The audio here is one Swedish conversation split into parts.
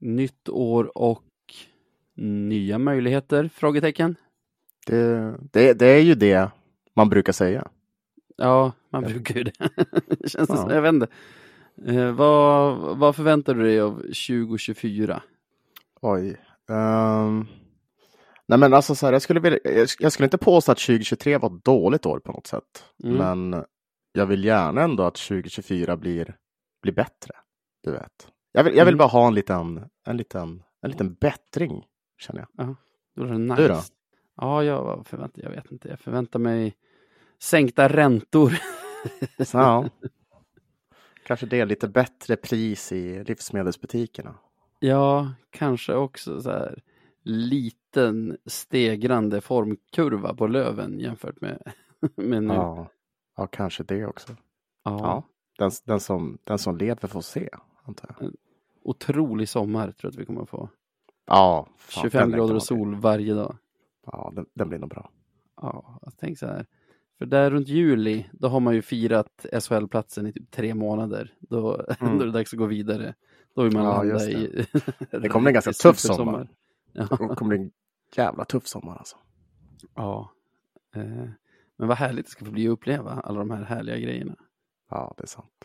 Nytt år och nya möjligheter? Frågetecken. Det, det, det är ju det man brukar säga. Ja, man brukar ju det. Känns det ja. som, jag vet inte. Eh, vad, vad förväntar du dig av 2024? Oj. Um, nej men alltså så här, jag skulle, vilja, jag skulle inte påstå att 2023 var ett dåligt år på något sätt. Mm. Men jag vill gärna ändå att 2024 blir, blir bättre. Du vet. Jag vill, jag vill mm. bara ha en liten, en liten, en liten bättring, känner jag. Är det nice. Du då? Ja, jag förväntar, jag vet inte. Jag förväntar mig sänkta räntor. ja. Kanske det, lite bättre pris i livsmedelsbutikerna. Ja, kanske också så här liten stegrande formkurva på löven jämfört med, med nu. Ja. ja, kanske det också. Ja. ja den, den, som, den som lever får se, antar jag. En otrolig sommar tror jag att vi kommer att få. Ja. Fan, 25 grader och sol varje dag. Ja, den, den blir nog bra. Ja, jag tänker så här. För där runt juli, då har man ju firat SHL-platsen i typ tre månader. Då, mm. då är det dags att gå vidare. Då vill man ja, landa det. i... det kommer bli en ganska tuff sommar. Ja. Det kommer bli en jävla tuff sommar alltså. Ja. Eh, men vad härligt det ska få bli att uppleva alla de här härliga grejerna. Ja, det är sant.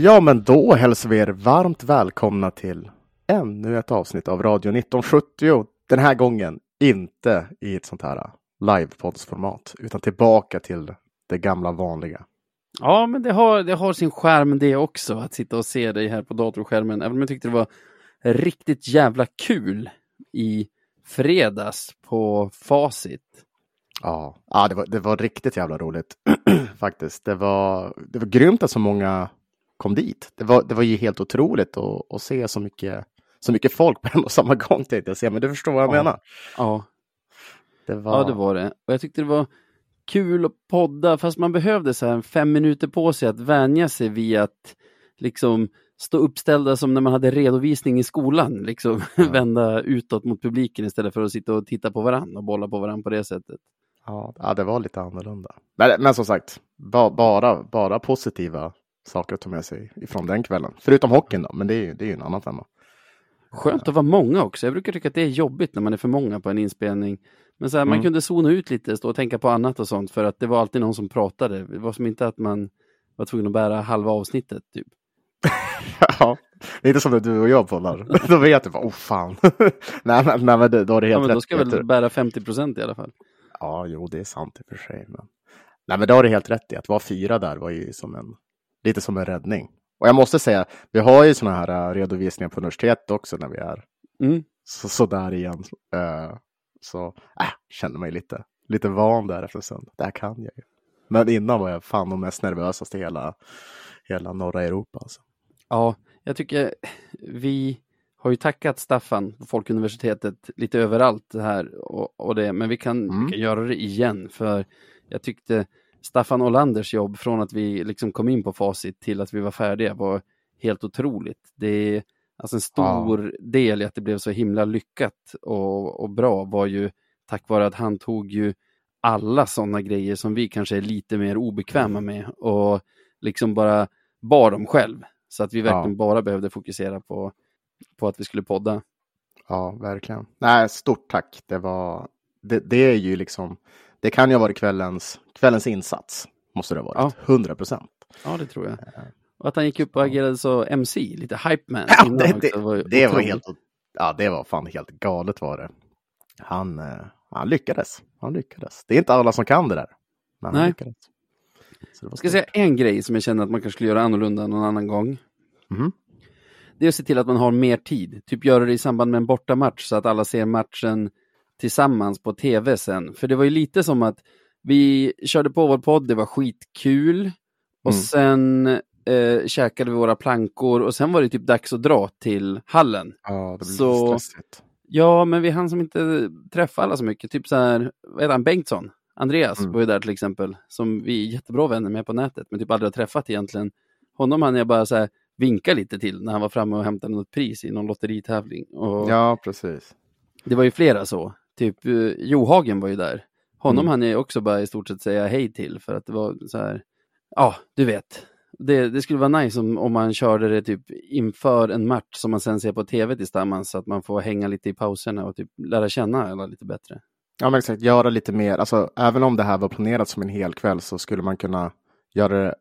Ja, men då hälsar vi er varmt välkomna till ännu ett avsnitt av Radio 1970. Den här gången inte i ett sånt här livepoddsformat, utan tillbaka till det gamla vanliga. Ja, men det har, det har sin skärm det också, att sitta och se dig här på datorskärmen. Även om jag tyckte det var riktigt jävla kul i fredags på Facit. Ja, ja det, var, det var riktigt jävla roligt faktiskt. Det var, det var grymt att så många kom dit. Det var, det var ju helt otroligt att, att se så mycket, så mycket folk på en och samma gång. Tänkte jag säga, men du förstår vad jag ja. menar. Ja. Det var... ja, det var det. Och jag tyckte det var kul att podda, fast man behövde så här fem minuter på sig att vänja sig vid att liksom stå uppställda som när man hade redovisning i skolan, liksom ja. vända utåt mot publiken istället för att sitta och titta på varandra och bolla på varandra på det sättet. Ja, det var lite annorlunda. Men, men som sagt, ba, bara, bara positiva saker att ta med sig ifrån den kvällen. Förutom hockeyn då, men det är ju, det är en annan femma. Skönt att vara många också. Jag brukar tycka att det är jobbigt när man är för många på en inspelning. Men så här, mm. man kunde zona ut lite, stå och tänka på annat och sånt för att det var alltid någon som pratade. Det var som inte att man var tvungen att bära halva avsnittet. Typ. ja, det är inte som när du och jag poddar. då vet du bara, oh fan. nej, nej, nej, men då är det helt ja, men rätt. Då ska jag väl bära 50 procent i alla fall. Ja, jo, det är sant i och för sig. Men... Nej, men då har du helt rätt i att vara fyra där var ju som en lite som en räddning. Och jag måste säga, vi har ju sådana här uh, redovisningar på universitetet också när vi är mm. så, så där igen. Uh, så äh, kände mig lite, lite van där efter en stund. Det här kan jag ju. Men innan var jag fan de mest nervösaste i hela, hela norra Europa. Alltså. Ja, jag tycker vi har ju tackat Staffan på Folkuniversitetet lite överallt här och, och det, men vi kan, mm. vi kan göra det igen för jag tyckte Staffan Olanders jobb från att vi liksom kom in på facit till att vi var färdiga var helt otroligt. Det är alltså en stor ja. del i att det blev så himla lyckat och, och, bra var ju tack vare att han tog ju alla sådana grejer som vi kanske är lite mer obekväma med och liksom bara bar dem själv. Så att vi verkligen ja. bara behövde fokusera på, på att vi skulle podda. Ja, verkligen. Nej, stort tack. Det var, det, det är ju liksom, det kan ju ha varit kvällens, kvällens insats. Måste det ha varit. Ja. procent. Ja, det tror jag. Och att han gick upp och agerade så MC, lite hype man. Ja, det, det, var, det var helt, ja, det var fan helt galet var det. Han, eh, han lyckades. Han lyckades. Det är inte alla som kan det där. Men Nej. han lyckades. jag ska säga en grej som jag känner att man kanske skulle göra annorlunda någon annan gång. Mm. Det är att se till att man har mer tid. Typ göra det i samband med en bortamatch så att alla ser matchen tillsammans på tv sen. För det var ju lite som att vi körde på vår podd, det var skitkul. Och Mm. sen eh, käkade vi våra plankor och sen var det typ dags att dra till hallen. Ja, det blir Så- stressigt. Ja, men vi hann som inte träffa alla så mycket. Typ så här, vad heter han, Bengtsson? Andreas Mm. var ju där till exempel, som vi är jättebra vänner med på nätet, men typ aldrig har träffat egentligen. Honom hann jag bara så här vinka lite till när han var framme och hämtade något pris i någon lotteritävling. Och Ja, precis. Det var ju flera så. Typ eh, Johagen var ju där. Honom Mm. hann jag också bara i stort sett säga hej till för att det var så här, ja, du vet. Det, det skulle vara nice om, om man körde det typ inför en match som man sen ser på tv tillsammans så att man får hänga lite i pauserna och typ lära känna alla lite bättre. Ja, men exakt. Göra lite mer. Alltså, även om det här var planerat som en hel kväll så skulle man kunna göra det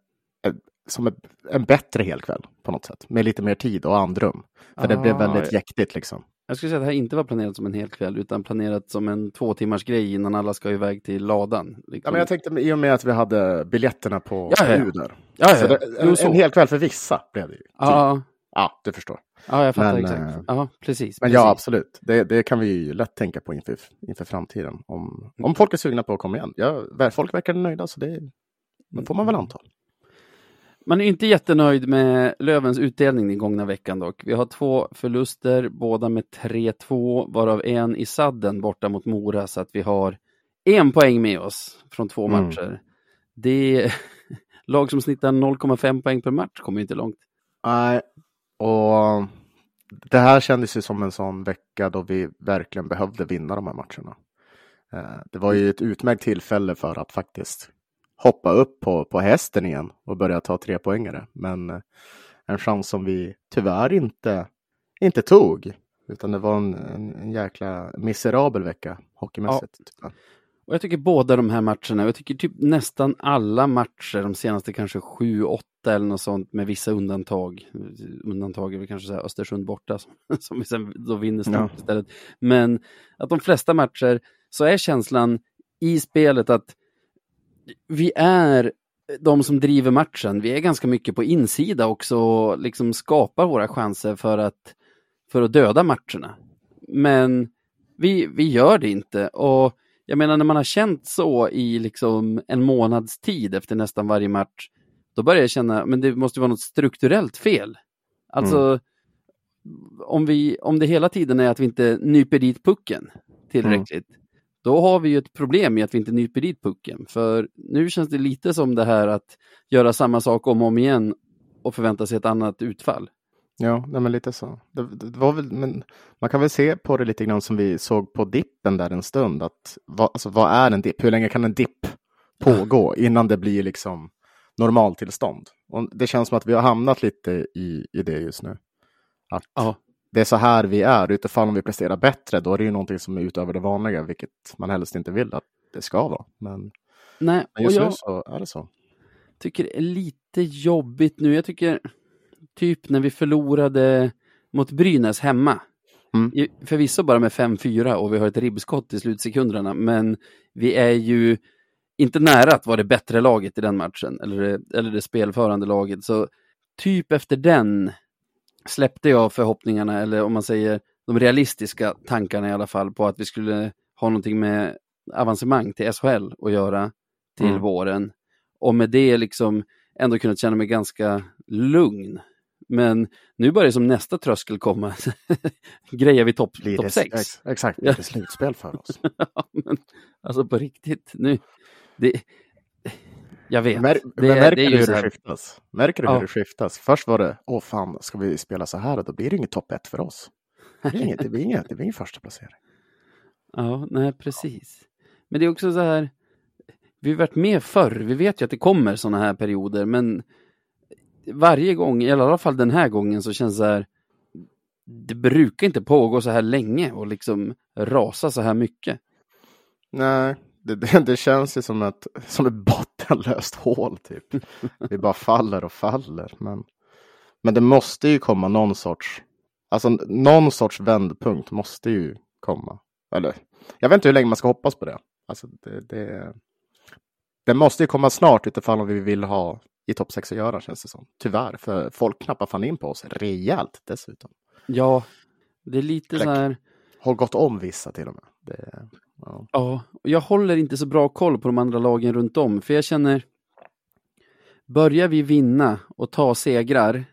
eh, som en bättre helkväll på något sätt. Med lite mer tid och andrum. För det blev Ah, väldigt jäktigt liksom. Jag skulle säga att det här inte var planerat som en hel kväll utan planerat som en två timmars grej innan alla ska iväg till ladan. Liksom. Ja, men jag tänkte i och med att vi hade biljetterna på Ja, ja, ja. ja, Så det, en, en hel kväll för vissa blev det ju. Typ. ja, Ja, du förstår. ja, jag fattar Men, exakt. eh, Ja, precis. Men precis. ja, absolut. Det, det kan vi ju lätt tänka på inför, inför framtiden. Om, om folk är sugna på att komma igen. Ja, folk verkar nöjda, så det, det får man väl anta. Man är inte jättenöjd med Lövens utdelning den gångna veckan dock. Vi har två förluster, båda med 3-2, varav en i sadden borta mot Mora, så att vi har en poäng med oss från två Mm. matcher. Det är lag som snittar 0,5 poäng per match kommer inte långt. Nej, och det här kändes ju som en sån vecka då vi verkligen behövde vinna de här matcherna. Eh, Det var ju ett utmärkt tillfälle för att faktiskt hoppa upp på, på hästen igen och börja ta tre poängare. Men eh, en chans som vi tyvärr inte, inte tog. Utan det var en, en, en jäkla miserabel vecka hockeymässigt. tyvärr. Och jag tycker båda de här matcherna, jag tycker typ nästan alla matcher, de senaste kanske sju, åtta eller något sånt med vissa undantag. Undantag är väl kanske så här Östersund borta som, som vi sen då vinner snabbt Ja. istället. Men att de flesta matcher så är känslan i spelet att vi är de som driver matchen. Vi är ganska mycket på insida också och liksom skapar våra chanser för att, för att döda matcherna. Men vi, vi gör det inte. Och jag menar när man har känt så i liksom en månads tid efter nästan varje match, då börjar jag känna, men det måste vara något strukturellt fel. Alltså, om, vi, om det hela tiden är att vi inte nyper dit pucken tillräckligt, då har vi ju ett problem i att vi inte nyper dit pucken. För nu känns det lite som det här att göra samma sak om och om igen och förvänta sig ett annat utfall. Ja, nej, men lite så. Det, det det var väl, men man kan väl se på det lite grann som vi såg på dippen där en stund. Att, vad, alltså, vad är en dipp? Hur länge kan en dipp pågå innan det blir liksom normaltillstånd? Och det känns som att vi har hamnat lite i, i det just nu. Att Ja. Det är så här vi är. Utifall om vi presterar bättre, då är det ju någonting som är utöver det vanliga, vilket man helst inte vill att det ska vara. Men, Nej, men just jag, nu så är det så. tycker det är lite jobbigt nu. Jag tycker typ när vi förlorade mot Brynäs hemma. Mm. Förvisso bara med 5-4 och vi har ett ribbskott i slutsekunderna, men vi är ju inte nära att vara det bättre laget i den matchen, eller eller det spelförande laget. Så typ efter den släppte jag förhoppningarna, eller om man säger de realistiska tankarna i alla fall, på att vi skulle ha någonting med avancemang till SHL att göra till Mm. våren. Och med det liksom ändå kunnat känna mig ganska lugn. Men nu börjar som nästa tröskel komma. Grejer vi topp top det 6? ex, exakt, det slutspel för oss. Ja, men, alltså på riktigt, nu. Det, jag vet. Mär, det, märker det du hur det skiftas? Märker du Ja. hur det skiftas? Först var det, åh fan, ska vi spela så här då blir det inget topp ett för oss. Det blir inget, det blir inget, det blir ingen första placering. Ja, nej precis. Men det är också så här, vi har varit med förr, vi vet ju att det kommer sådana här perioder, men varje gång, i alla fall den här gången, så känns det så här, det brukar inte pågå så här länge och liksom rasa så här mycket. Nej, det, det, det känns ju som ett, som ett bottenlöst hål typ. Vi bara faller och faller. Men, men det måste ju komma någon sorts, alltså någon sorts vändpunkt måste ju komma. Eller, jag vet inte hur länge man ska hoppas på det. Alltså det, det, det måste ju komma snart utifall om vi vill ha i topp 6 att göra känns det som. Tyvärr, för folk knappar fan in på oss rejält dessutom. Ja, det är lite så här, Har gått om vissa till och med. Det, Ja. ja, och jag håller inte så bra koll på de andra lagen runt om, för jag känner Börjar vi vinna och ta segrar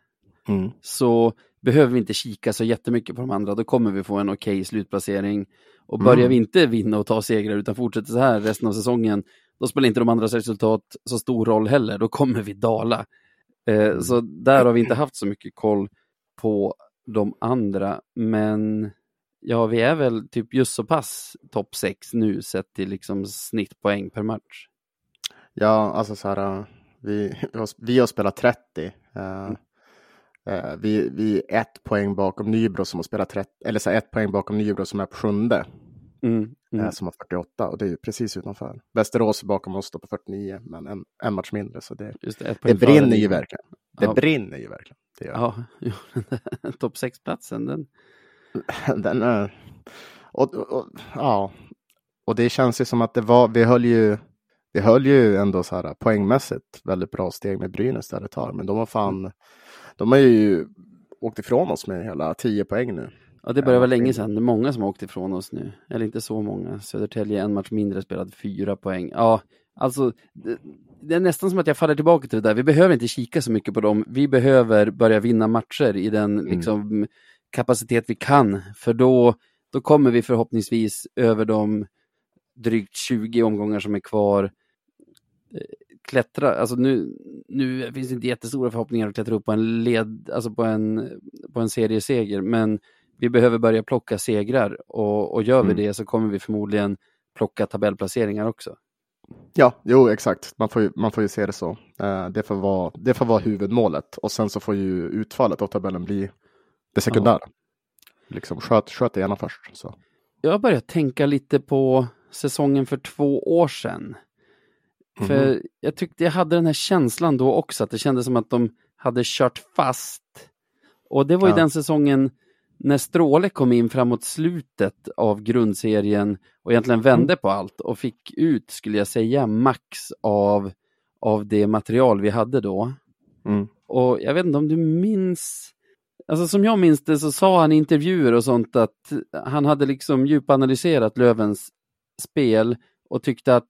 mm. så behöver vi inte kika så jättemycket på de andra, då kommer vi få en okej okay slutplacering. Och börjar mm. vi inte vinna och ta segrar utan fortsätter så här resten av säsongen, då spelar inte de andras resultat så stor roll heller, då kommer vi dala. Eh, mm. Så där har vi inte haft så mycket koll på de andra, men ja, vi är väl typ just så pass topp 6 nu sett till liksom snittpoäng per match. Ja, alltså så här, vi, vi har spelat 30. Uh, mm. uh, vi, vi är ett poäng bakom Nybro som har spelat 30, eller så ett poäng bakom Nybro som är på sjunde. Mm, mm. Som har 48 och det är precis utanför. Västerås är bakom oss då på 49, men en, en match mindre. Så det, det, det brinner ju verkligen. Det ja. brinner ju verkligen. Det ja, topp 6-platsen, den... den är... Och, och, ja, och det känns ju som att det var, vi höll ju vi höll ju ändå så här poängmässigt väldigt bra steg med Brynäs där ett tag, men de har fan, de har ju åkt ifrån oss med hela 10 poäng nu. Ja, det börjar vara länge sedan. Det är många som har åkt ifrån oss nu. Eller inte så många. Södertälje en match mindre spelad fyra poäng. Ja, alltså det, det, är nästan som att jag faller tillbaka till det där. Vi behöver inte kika så mycket på dem. Vi behöver börja vinna matcher i den mm. liksom, kapacitet vi kan. För då, då kommer vi förhoppningsvis över de drygt 20 omgångar som är kvar klättra, alltså nu, nu finns det inte jättestora förhoppningar att klättra upp på en led, alltså på en, på en serieseger, men vi behöver börja plocka segrar och, och gör vi mm. det så kommer vi förmodligen plocka tabellplaceringar också. Ja, jo exakt. Man får ju, man får ju se det så. Uh, det, får vara, det får vara huvudmålet och sen så får ju utfallet av tabellen bli det sekundära. Ja. Liksom, sköt, sköt det gärna först. Så. Jag har börjat tänka lite på säsongen för två år sedan. Mm. För mhm. jag tyckte jag hade den här känslan då också, att det kändes som att de hade kört fast. Och det var ju den säsongen när Stråle kom in framåt slutet av grundserien och egentligen mm. vände på allt och fick ut, skulle jag säga, max av, av det material vi hade då. Mm. Och jag vet inte om du minns, alltså som jag minns det så sa han i intervjuer och sånt att han hade liksom djupanalyserat Lövens spel och tyckte att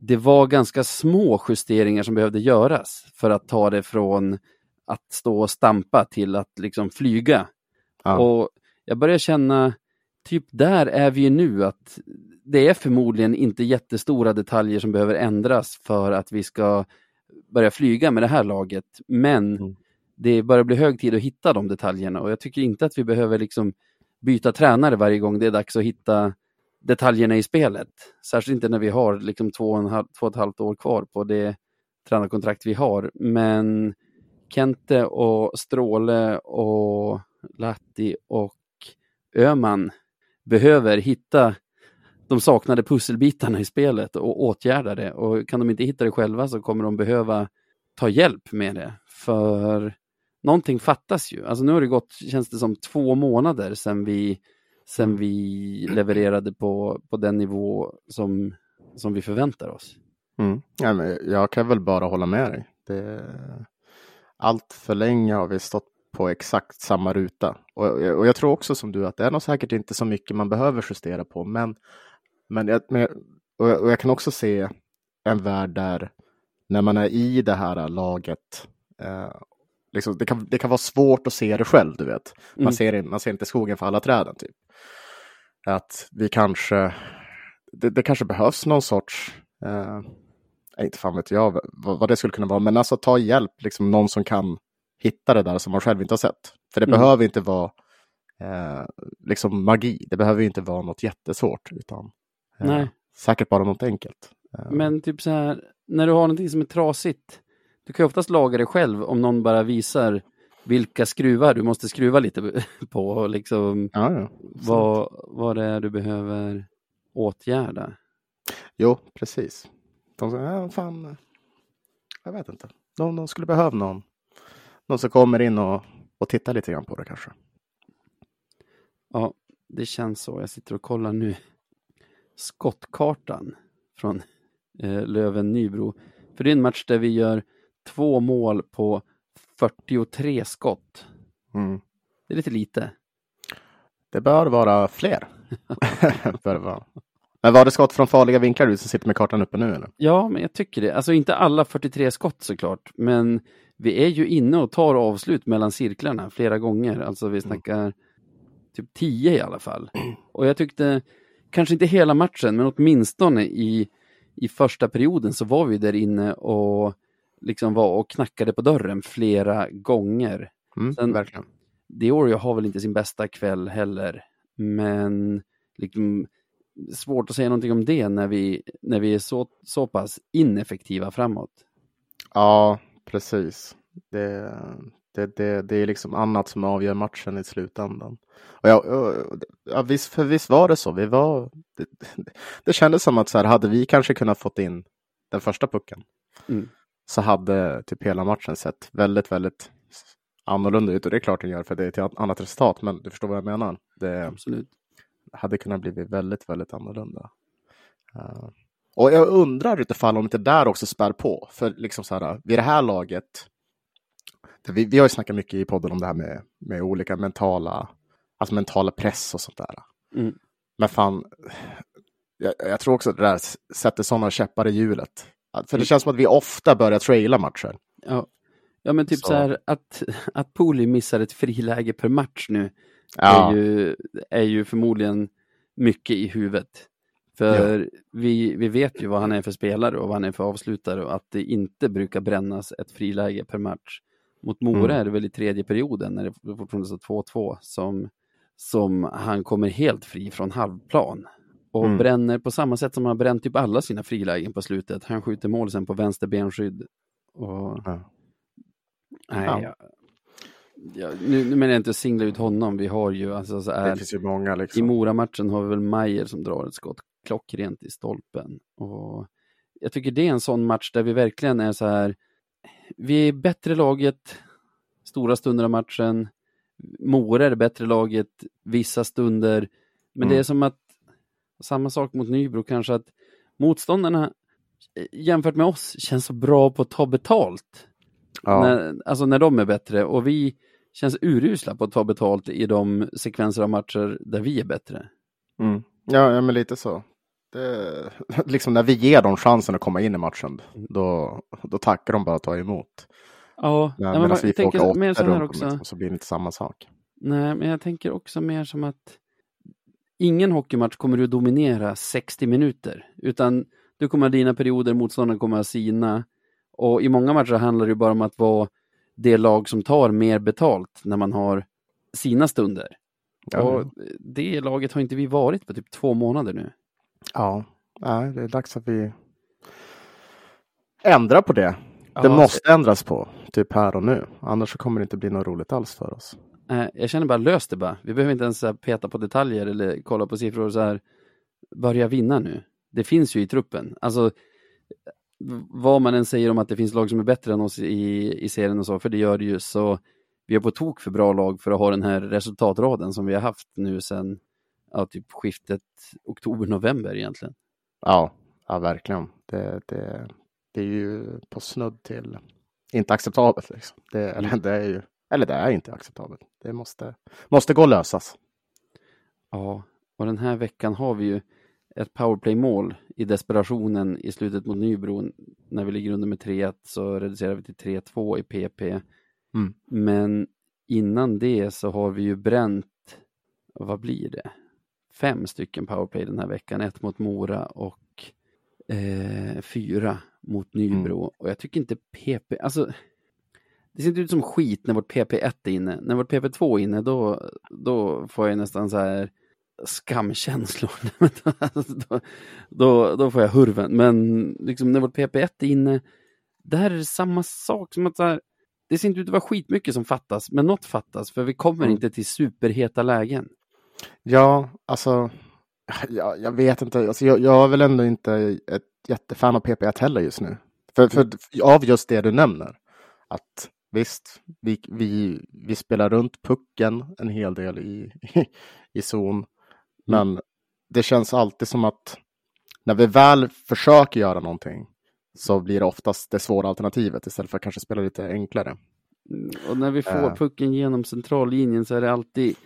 det var ganska små justeringar som behövde göras för att ta det från att stå och stampa till att liksom flyga. Ja. Och jag börjar känna, typ där är vi nu, att det är förmodligen inte jättestora detaljer som behöver ändras för att vi ska börja flyga med det här laget. Men mm det börjar bli hög tid att hitta de detaljerna och jag tycker inte att vi behöver liksom byta tränare varje gång det är dags att hitta detaljerna i spelet. Särskilt inte när vi har liksom två, och en halv, två och ett halvt år kvar på det tränarkontrakt vi har. Men Kente och Stråle och Latti och Öman behöver hitta de saknade pusselbitarna i spelet och åtgärda det. Och kan de inte hitta det själva så kommer de behöva ta hjälp med det. För någonting fattas ju. Alltså nu har det gått, känns det som, två månader sedan vi sen vi levererade på, på den nivå som, som vi förväntar oss. Mm. Ja, men jag kan väl bara hålla med dig. Det, allt för länge har vi stått på exakt samma ruta. Och, och jag tror också som du att det är nog säkert inte så mycket man behöver justera på. Men, men, jag, men och, jag, och jag kan också se en värld där när man är i det här laget eh, Liksom, det, kan, det kan vara svårt att se det själv, du vet. Man, mm. ser, man ser inte skogen för alla träden. Typ. Att vi kanske, det, det kanske behövs någon sorts, eh, inte fan vet jag vad, vad, det skulle kunna vara, men alltså ta hjälp, liksom någon som kan hitta det där som man själv inte har sett. För det mm. behöver inte vara eh, liksom magi, det behöver inte vara något jättesvårt, utan eh, säkert bara något enkelt. Eh. Men typ så här, när du har någonting som är trasigt, du kan ju oftast laga det själv om någon bara visar vilka skruvar du måste skruva lite på liksom ja, ja. Vad, vad det är du behöver åtgärda. Jo, precis. De säger, ja, fan, jag vet inte. De, de skulle behöva någon, någon som kommer in och, och tittar lite grann på det kanske. Ja, det känns så. Jag sitter och kollar nu skottkartan från eh, Löven-Nybro. För det är en match där vi gör två mål på 43 skott. Mm. Det är lite lite. Det bör vara fler. bör vara. Men var det skott från farliga vinklar du som sitter med kartan uppe nu eller? Ja, men jag tycker det. Alltså inte alla 43 skott såklart, men vi är ju inne och tar avslut mellan cirklarna flera gånger. Alltså vi snackar mm. typ 10 i alla fall. Och jag tyckte, kanske inte hela matchen, men åtminstone i, i första perioden så var vi där inne och liksom var och knackade på dörren flera gånger. Mm, Sen, verkligen. Diorio har väl inte sin bästa kväll heller, men liksom, svårt att säga någonting om det när vi, när vi är så, så pass ineffektiva framåt. Ja, precis. Det, det, det, det är liksom annat som avgör matchen i slutändan. Och ja, ja, visst, för visst var det så. Vi var, det, det kändes som att så här, hade vi kanske kunnat fått in den första pucken mm. Så hade typ hela matchen sett väldigt, väldigt annorlunda ut. Och det är klart den gör för det är ett annat resultat. Men du förstår vad jag menar. Det Absolut. hade kunnat bli väldigt, väldigt annorlunda. Uh, och jag undrar utifall om inte där också spär på. För liksom så här, vid det här laget vi, vi har ju snackat mycket i podden om det här med, med olika mentala, alltså mentala press och sånt där. Mm. Men fan, jag, jag, tror också att det där sätter sådana käppar i hjulet. För det känns som att vi ofta börjar traila matcher. Ja, ja men typ så, så här att, att Poli missar ett friläge per match nu ja. är, ju, är ju förmodligen mycket i huvudet. För ja. vi, vi vet ju vad han är för spelare och vad han är för avslutare och att det inte brukar brännas ett friläge per match. Mot Mora mm. är det väl i tredje perioden när det fortfarande står 2-2 som, som han kommer helt fri från halvplan och mm. bränner på samma sätt som han bränt typ alla sina frilägen på slutet. Han skjuter mål sen på vänster benskydd. Och... Ja. Nej, ja. Jag, ja, nu, nu menar jag inte att singla ut honom. Vi har ju alltså så är, Det finns ju många liksom. I Mora-matchen har vi väl Majer som drar ett skott klockrent i stolpen. Och jag tycker det är en sån match där vi verkligen är så här vi är bättre laget stora stunder av matchen. Mora är det bättre laget vissa stunder. Men mm. det är som att, samma sak mot Nybro kanske, att motståndarna eh, jämfört med oss känns så bra på att ta betalt. Ja. När, alltså när de är bättre och vi känns urusla på att ta betalt i de sekvenser av matcher där vi är bättre. Mm. Ja, ja, men lite så. Det, liksom när vi ger dem chansen att komma in i matchen, då, då tackar de bara att ta emot. Ja, men, nej, medan vi får åka åtta runt också. Liksom, så blir det inte samma sak. Nej, men jag tänker också mer som att ingen hockeymatch kommer du dominera 60 minuter, utan du kommer ha dina perioder, motståndaren kommer ha sina. Och i många matcher handlar det bara om att vara det lag som tar mer betalt när man har sina stunder. Ja. Och det laget har inte vi varit på typ två månader nu. Ja, det är dags att vi ändrar på det. Det ja, måste ändras på, typ här och nu. Annars kommer det inte bli något roligt alls för oss. Eh, jag känner bara, lös det bara. Vi behöver inte ens peta på detaljer eller kolla på siffror så här. Börja vinna nu. Det finns ju i truppen. Alltså, vad man än säger om att det finns lag som är bättre än oss i, i serien och så, för det gör det ju, så vi är på tok för bra lag för att ha den här resultatraden som vi har haft nu sedan ja, typ skiftet oktober-november egentligen. Ja, ja verkligen. Det, det, det är ju på snudd till inte acceptabelt. Liksom. Det, eller, det är ju, eller det är inte acceptabelt. Det måste, måste gå att lösas. Ja, och den här veckan har vi ju ett powerplay-mål i desperationen i slutet mot Nybro. När vi ligger under med 3-1 så reducerar vi till 3-2 i PP. Mm. Men innan det så har vi ju bränt, vad blir det? fem stycken powerplay den här veckan. Ett mot Mora och eh, fyra mot Nybro. Mm. Och jag tycker inte PP, alltså det ser inte ut som skit när vårt PP1 är inne. När vårt PP2 är inne då, då får jag nästan så här skamkänslor. då, då, då får jag hurven. Men liksom när vårt PP1 är inne, det här är samma sak som att så här, det ser inte ut att vara skitmycket som fattas, men något fattas för vi kommer mm. inte till superheta lägen. Ja, alltså, jag, jag vet inte. Alltså, jag, jag är väl ändå inte ett jättefan av PP1 heller just nu. För, för, av just det du nämner. Att visst, vi, vi, vi spelar runt pucken en hel del i, i, i zon. Mm. Men mm. det känns alltid som att när vi väl försöker göra någonting så blir det oftast det svåra alternativet istället för att kanske spela lite enklare. Mm, och när vi får uh. pucken genom centrallinjen så är det alltid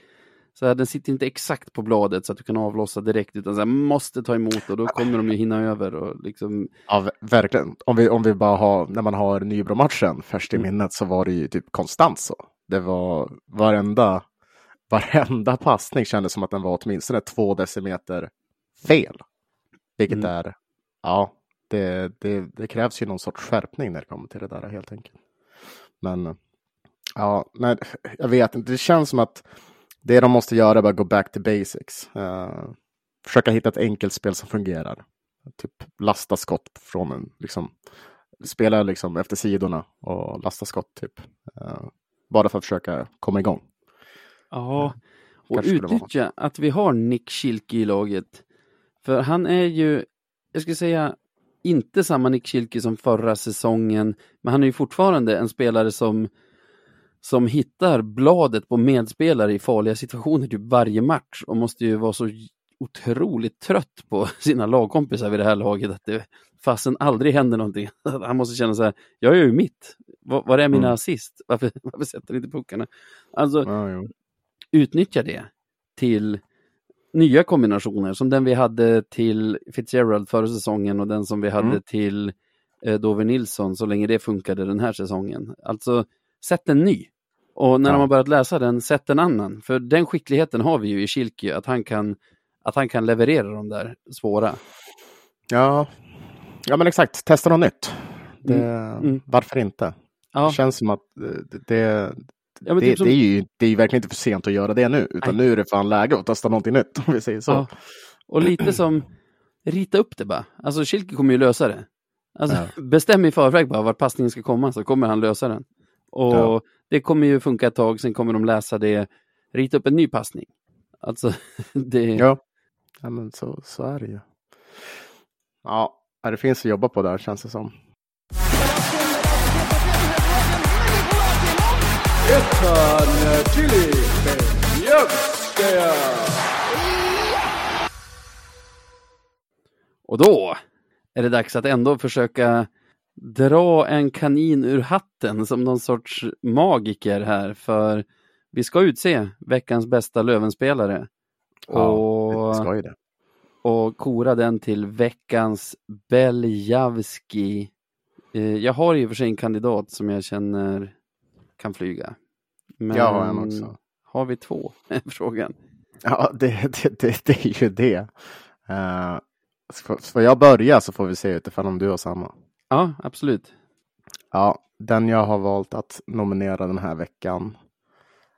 så här, den sitter inte exakt på bladet så att du kan avlossa direkt utan så här, måste ta emot och då kommer de ju hinna över. Och liksom... Ja, verkligen. Om vi, om vi bara har, när man har Nybro-matchen färskt i mm. minnet så var det ju typ konstant så. Det var varenda, varenda passning kändes som att den var åtminstone två decimeter fel. Vilket mm. är, ja, det, det, det, krävs ju någon sorts skärpning när det kommer till det där helt enkelt. Men ja, men jag vet inte, det känns som att det de måste göra är bara gå back to basics. Uh, försöka hitta ett enkelt spel som fungerar. Typ lasta skott från en, liksom, spela liksom efter sidorna och lasta skott typ. Uh, bara för att försöka komma igång. Ja, och utnyttja att vi har Nick Schilke i laget. För han är ju, jag skulle säga, inte samma Nick Schilke som förra säsongen, men han är ju fortfarande en spelare som som hittar bladet på medspelare i farliga situationer typ varje match och måste ju vara så otroligt trött på sina lagkompisar vid det här laget att det fasen aldrig händer någonting. Han måste känna så här, jag gör ju mitt. Var, var är mina mm. assist? Varför, varför sätter inte puckarna? Alltså, ah, utnyttja det till nya kombinationer som den vi hade till Fitzgerald förra säsongen och den som vi hade mm. till eh, Dover Nilsson så länge det funkade den här säsongen. Alltså, sätt en ny. Och när ja. de har börjat läsa den, sätt en annan. För den skickligheten har vi ju i Kilki, att han kan, att han kan leverera de där svåra. Ja, ja men exakt, testa något nytt. Det, mm. Mm. Varför inte? Ja. Det känns som att det, det, ja, det, typ som... det, är ju, det är ju verkligen inte för sent att göra det nu, utan Nej. nu är det fan läge att testa någonting nytt, om vi säger så. Ja. Och lite som, rita upp det bara. Alltså Kilke kommer ju lösa det. Alltså, ja. Bestäm i förväg bara vart passningen ska komma, så kommer han lösa den. Och. Det kommer ju funka ett tag, sen kommer de läsa det, rita upp en ny passning. Alltså, det... Ja, ja men så, så är det ju. Ja, det finns att jobba på där känns det som. Och då är det dags att ändå försöka dra en kanin ur hatten som någon sorts magiker här för vi ska utse veckans bästa Lövenspelare. Ja, och, ska ju det. Och kora den till veckans Beljavski. Eh, jag har och för sig en kandidat som jag känner kan flyga. Men jag har en också. Har vi två? frågan. Ja, det, det, det, det är ju det. Uh, får jag börja så får vi se utifrån om du har samma. Ja, absolut. Ja, den jag har valt att nominera den här veckan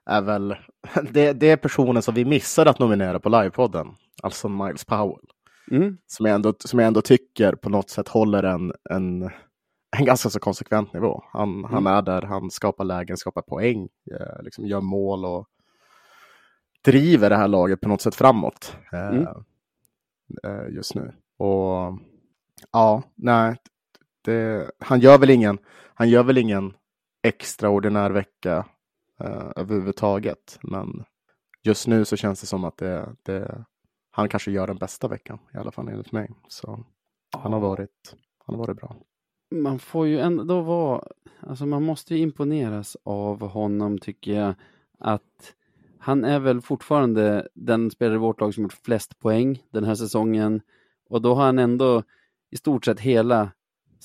är väl det, det är personen som vi missade att nominera på livepodden, alltså Miles Powell. Mm. Som, jag ändå, som jag ändå tycker på något sätt håller en, en, en ganska så konsekvent nivå. Han, mm. han är där, han skapar lägen, skapar poäng, eh, liksom gör mål och driver det här laget på något sätt framåt eh, mm. eh, just nu. Och ja, nej, det, han, gör väl ingen, han gör väl ingen extraordinär vecka eh, överhuvudtaget. Men just nu så känns det som att det, det, han kanske gör den bästa veckan, i alla fall enligt mig. Så han har varit, han har varit bra. Man får ju ändå vara, alltså man måste ju imponeras av honom tycker jag. Att han är väl fortfarande den spelare i vårt lag som gjort flest poäng den här säsongen. Och då har han ändå i stort sett hela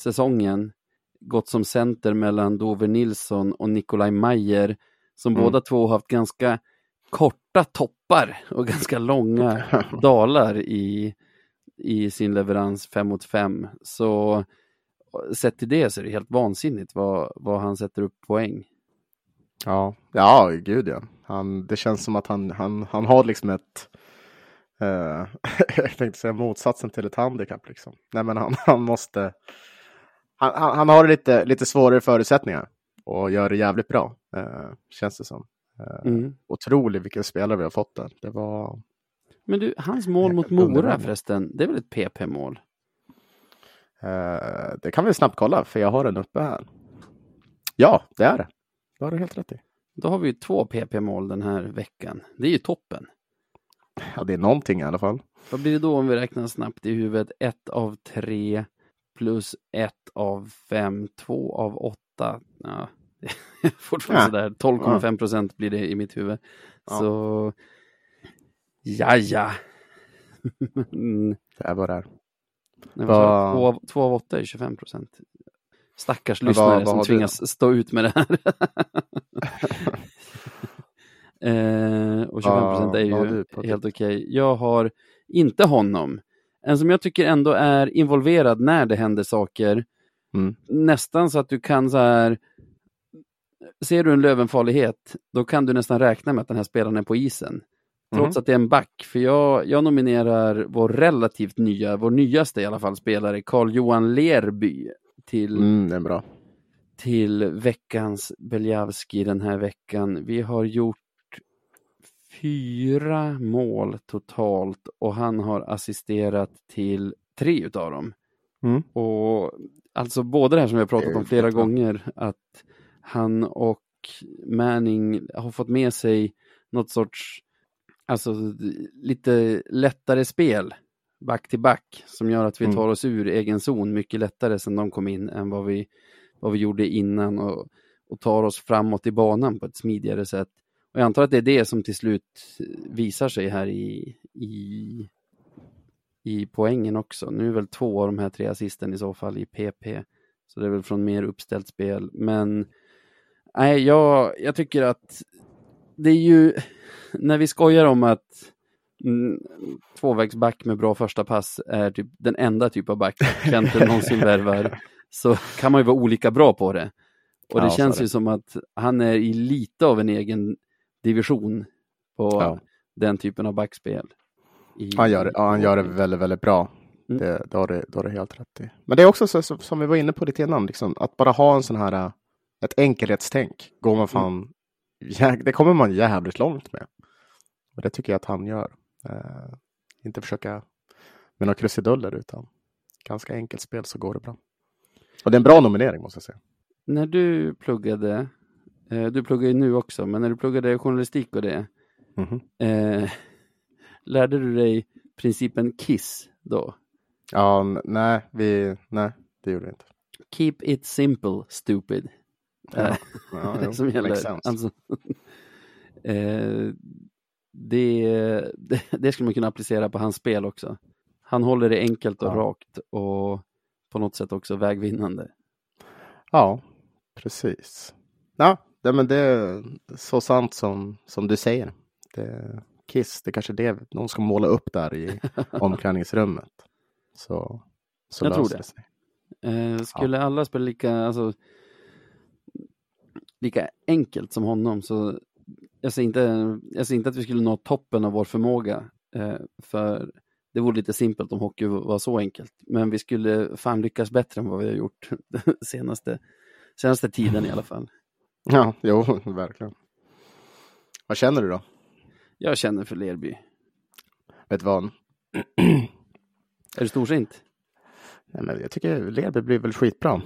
säsongen gått som center mellan Dover Nilsson och Nikolaj Mayer som mm. båda två haft ganska korta toppar och ganska långa dalar i, i sin leverans 5 mot 5. Så sett till det så är det helt vansinnigt vad, vad han sätter upp poäng. Ja, ja gud ja. Han, det känns som att han, han, han har liksom ett Uh, jag tänkte säga motsatsen till ett handikapp. Liksom. Nej, men han, han måste han, han, han, har lite, lite svårare förutsättningar och gör det jävligt bra, eh, känns det som. Eh, mm. Otroligt vilken spelare vi har fått där. Det var... Men du, hans mål mot Mora förresten, det är väl ett PP-mål? Eh, det kan vi snabbt kolla, för jag har den uppe här. Ja, det är det. Det har du helt rätt i. Då har vi två PP-mål den här veckan. Det är ju toppen. Ja, det är någonting i alla fall. Vad blir det då om vi räknar snabbt i huvudet? Ett av tre plus ett av fem, två av åtta. Ja, fortfarande ja. sådär 12,5 procent blir det i mitt huvud. Ja. Så Ja, ja. det är vad det är. Två, av, åtta är 25 procent. Stackars lyssnare vad, vad som tvingas stå ut med det här. eh, och 25 procent är ju helt okej. Okay. Jag har inte honom. En som jag tycker ändå är involverad när det händer saker. Mm. Nästan så att du kan så här ser du en Lövenfarlighet, då kan du nästan räkna med att den här spelaren är på isen. Trots mm. att det är en back, för jag, jag nominerar vår relativt nya, vår nyaste i alla fall, spelare, Carl-Johan Lerby till, mm, bra. till veckans Beljavski den här veckan. Vi har gjort fyra mål totalt och han har assisterat till tre utav dem. Mm. Och alltså både det här som vi har pratat om flera gånger, att han och Manning har fått med sig något sorts, alltså lite lättare spel back till back som gör att vi mm. tar oss ur egen zon mycket lättare sedan de kom in än vad vi, vad vi gjorde innan och, och tar oss framåt i banan på ett smidigare sätt. Och jag antar att det är det som till slut visar sig här i, i, i poängen också. Nu är väl två av de här tre assisten i så fall i PP. Så det är väl från mer uppställt spel. Men nej, jag, jag tycker att det är ju när vi skojar om att mm, tvåvägsback med bra första pass är typ den enda typ av back Kenten någonsin värvar så kan man ju vara olika bra på det. Och det ja, känns ju som att han är i lite av en egen division på ja. den typen av backspel. I, han, gör, ja, han gör det väldigt, väldigt bra. Mm. Det, det, har du, det har du helt rätt i. Men det är också så, som vi var inne på lite innan, liksom, att bara ha en sån här, ett enkelhetstänk, går man mm. fan, mm. det kommer man jävligt långt med. Och det tycker jag att han gör. Uh, inte försöka med några krusiduller utan ganska enkelt spel så går det bra. Och det är en bra nominering måste jag säga. När du pluggade Eh, du pluggar ju nu också, men när du pluggade journalistik och det, mm -hmm. eh, lärde du dig principen KISS då? Ja, nej, vi, nej, det gjorde vi inte. Keep it simple, stupid. Ja, eh, ja, som gäller. Alltså, eh, det, det, det skulle man kunna applicera på hans spel också. Han håller det enkelt och ja. rakt och på något sätt också vägvinnande. Ja, precis. Ja, det, men det är så sant som, som du säger. Det, Kiss, det kanske är det någon ska måla upp där i omklädningsrummet. Så, så Jag tror det. det sig. Eh, skulle ja. alla spela lika, alltså, lika enkelt som honom så jag ser, inte, jag ser inte att vi skulle nå toppen av vår förmåga. Eh, för det vore lite simpelt om hockey var så enkelt. Men vi skulle fan lyckas bättre än vad vi har gjort senaste, senaste tiden i alla fall. Ja, jo, verkligen. Vad känner du då? Jag känner för Lerby. Vet du vad? är du storsint? Nej, men jag tycker Lerby blir väl skitbra.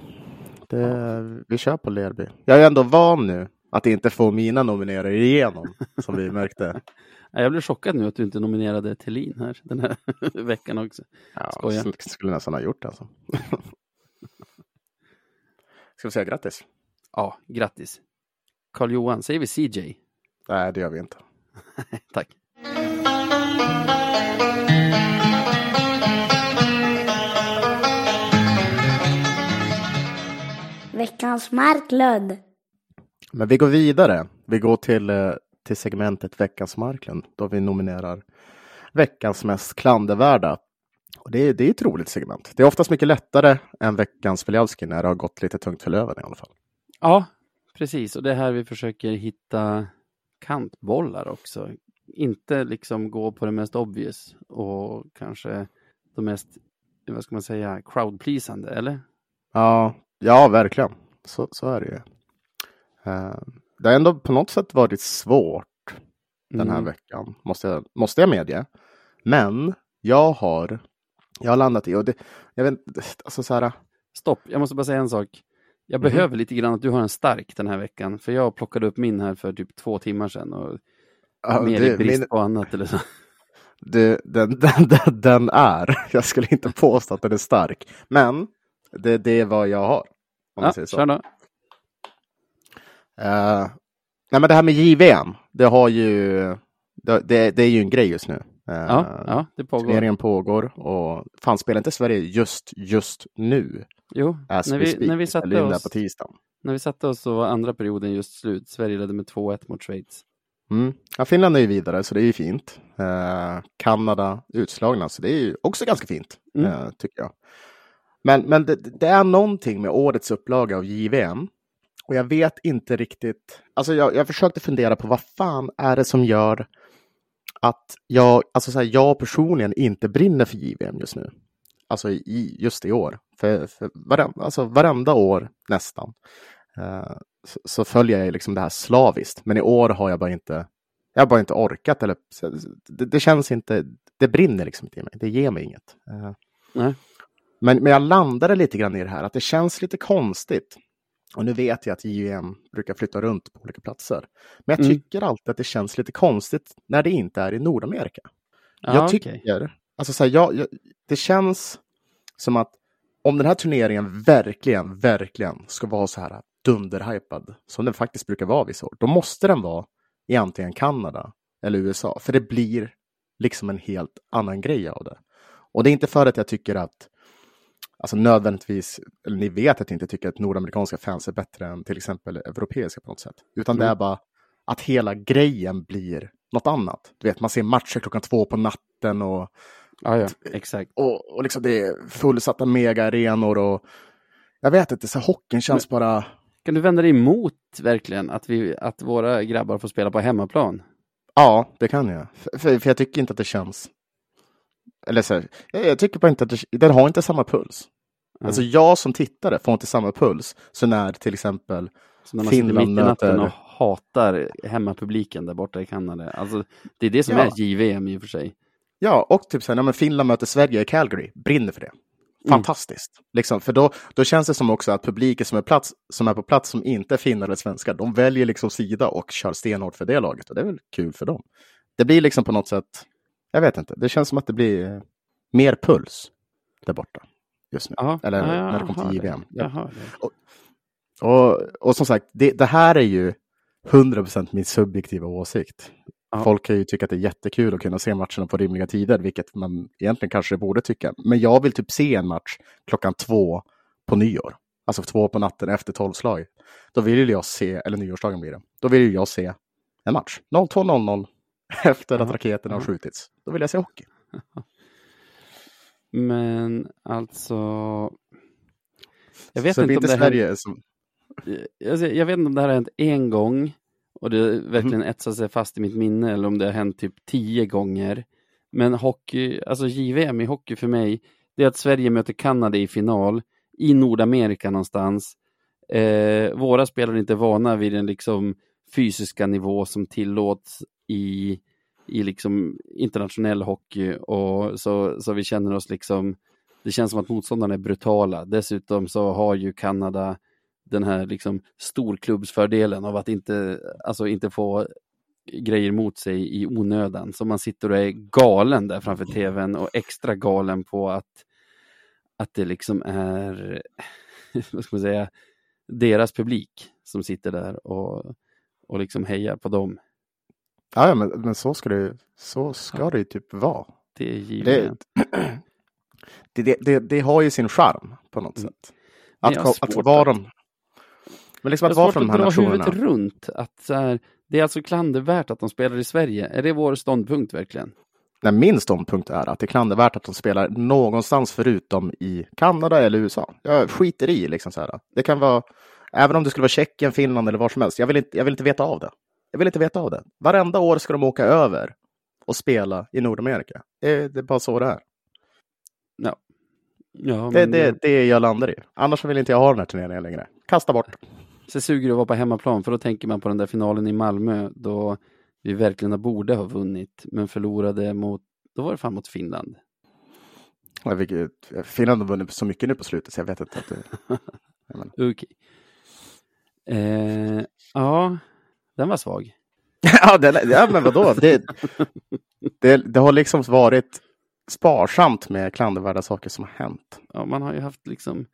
Det. Vi kör på Lerby. Jag är ändå van nu att inte få mina nominerare igenom, som vi märkte. Jag blev chockad nu att du inte nominerade Thelin här den här veckan också. Ja, Skoja. skulle nästan ha gjort alltså. Ska vi säga grattis? Ja, grattis. Karl Johan, säger vi CJ? Nej, det gör vi inte. Tack. Veckans Marklund. Men vi går vidare. Vi går till, eh, till segmentet Veckans Marklund då vi nominerar veckans mest klandervärda. Och det, är, det är ett roligt segment. Det är oftast mycket lättare än veckans Veljalski när det har gått lite tungt för Löven i alla fall. Ja, precis. Och det är här vi försöker hitta kantbollar också. Inte liksom gå på det mest obvious och kanske de mest, vad ska man säga, crowdpleasande, eller? Ja, ja verkligen. Så, så är det ju. Uh, det har ändå på något sätt varit svårt den här mm. veckan, måste jag, måste jag medge. Men jag har, jag har landat i, och det, jag vet alltså så här. Stopp, jag måste bara säga en sak. Jag mm. behöver lite grann att du har en stark den här veckan, för jag plockade upp min här för typ två timmar sedan och ja, mer det, i brist min... på annat eller så. Det, den, den, den, den, är, jag skulle inte påstå att den är stark, men det, det är vad jag har. Om ja, säger så. Kör då. Uh, nej men det här med JVM, det har ju det, det, det är ju en grej just nu. Ja, ja det pågår. Turneringen pågår och fan spelar inte Sverige just, just nu? Jo, när vi, speak, när vi satte oss på tisdagen. När vi satte oss så var andra perioden just slut. Sverige ledde med 2-1 mot Schweiz. Mm. Ja, Finland är ju vidare, så det är ju fint. Eh, Kanada utslagna, så det är ju också ganska fint, mm. eh, tycker jag. Men, men det, det, är någonting med årets upplaga av JVM. Och jag vet inte riktigt. Alltså jag, jag försökte fundera på vad fan är det som gör att jag, alltså så här, jag personligen inte brinner för JVM just nu. Alltså i, just i år. För, för varenda, alltså varenda år nästan uh, så, så, följer jag liksom det här slaviskt. Men i år har jag bara inte, jag har bara inte orkat. Eller, det, det känns inte, det brinner liksom inte i mig. Det ger mig inget. Nej. Men, men jag landade lite grann i det här att det känns lite konstigt. Och nu vet jag att JVM brukar flytta runt på olika platser. Men jag mm. tycker alltid att det känns lite konstigt när det inte är i Nordamerika. Ah, jag tycker, okay. Alltså så här, jag, jag, det känns som att om den här turneringen verkligen, verkligen ska vara så här dunderhypad som den faktiskt brukar vara vissa år, då måste den vara i antingen Kanada eller USA, för det blir liksom en helt annan grej av det. Och det är inte för att jag tycker att alltså nödvändigtvis, eller ni vet att jag inte tycker att nordamerikanska fans är bättre än till exempel europeiska på något sätt. Utan mm. det är bara att hela grejen blir något annat. Du vet, man ser matcher klockan två på natten och, ja, ja, exakt. och, och liksom det är fullsatta mega-arenor och jag vet inte, så hockeyn känns Men, bara... Kan du vända dig emot verkligen att, vi, att våra grabbar får spela på hemmaplan? Ja, det kan jag. För, för, för jag tycker inte att det känns eller så här, jag, tycker bara inte att det, den har inte samma puls. Mm. Alltså jag som tittare får inte samma puls. Så när till exempel så när man Finland mitt i natten och hatar hemmapubliken där borta i Kanada. Alltså, det är det som ja. är JVM i och för sig. Ja, och typ så här, när Finland möter Sverige i Calgary, brinner för det. Mm. Fantastiskt. Mm. Liksom, för då, då känns det som också att publiken som är, plats, som är på plats som inte är finnar eller svenskar, de väljer liksom sida och kör stenhårt för det laget. Och det är väl kul för dem. Det blir liksom på något sätt jag vet inte. Det känns som att det blir eh, mer puls där borta just nu. Aha, Eller aha, när det kommer till JVM. Ja. Och, och, och, som sagt, det, det här är ju 100% min subjektiva åsikt. Aha. Folk kan ju tycka att det är jättekul att kunna se matcherna på rimliga tider, vilket man egentligen kanske borde tycka. Men jag vill typ se en match klockan två på nyår. Alltså två på natten efter tolvslag. Då vill jag se, eller nyårsdagen blir det, då vill jag se en match. 02.00 efter att raketerna har skjutits. Då vill jag se hockey. Men alltså... Jag vet inte om det hänt... som... jag, jag vet inte om det här har hänt en gång och det verkligen mm. etsat sig fast i mitt minne eller om det har hänt typ tio gånger. Men hockey, alltså JVM i hockey för mig, det är att Sverige möter Kanada i final i Nordamerika någonstans. Eh, våra spelare är inte vana vid den liksom fysiska nivå som tillåts i, i liksom internationell hockey och så, så vi känner oss liksom, det känns som att motståndarna är brutala. Dessutom så har ju Kanada den här liksom storklubbsfördelen av att inte, alltså inte få grejer mot sig i onödan. Så man sitter och är galen där framför tvn och extra galen på att, att det liksom är, vad ska man säga, deras publik som sitter där och, och liksom hejar på dem. Ja, men, men så ska det, så ska ja. det ju typ vara. Det är givet. Det, det, det, det, har ju sin charm på något mm. sätt. Att, att, att vara de... Men liksom att vara från de här nationerna. huvudet runt. Att så här, det är alltså klandervärt att de spelar i Sverige. Är det vår ståndpunkt verkligen? Nej, min ståndpunkt är att det är klandervärt att de spelar någonstans förutom i Kanada eller USA. Jag skiter i liksom så här. Det kan vara, även om det skulle vara Tjeckien, Finland eller var som helst. Jag vill inte, jag vill inte veta av det. Jag vill inte veta av det. Varenda år ska de åka över och spela i Nordamerika. Det, det är bara så det är. Ja. ja det är det, det jag landar i. Annars vill inte jag ha den här turneringen längre. Kasta bort. Så suger det att vara på hemmaplan, för då tänker man på den där finalen i Malmö då vi verkligen borde ha vunnit, men förlorade mot, då var det fan mot Finland. Ja, vilket, Finland har vunnit så mycket nu på slutet så jag vet inte. Att det, Okej. Okay. Eh, ja, den var svag. ja, den, ja, men vadå? Det, det, det har liksom varit sparsamt med klandervärda saker som har hänt. Ja, man har ju haft liksom...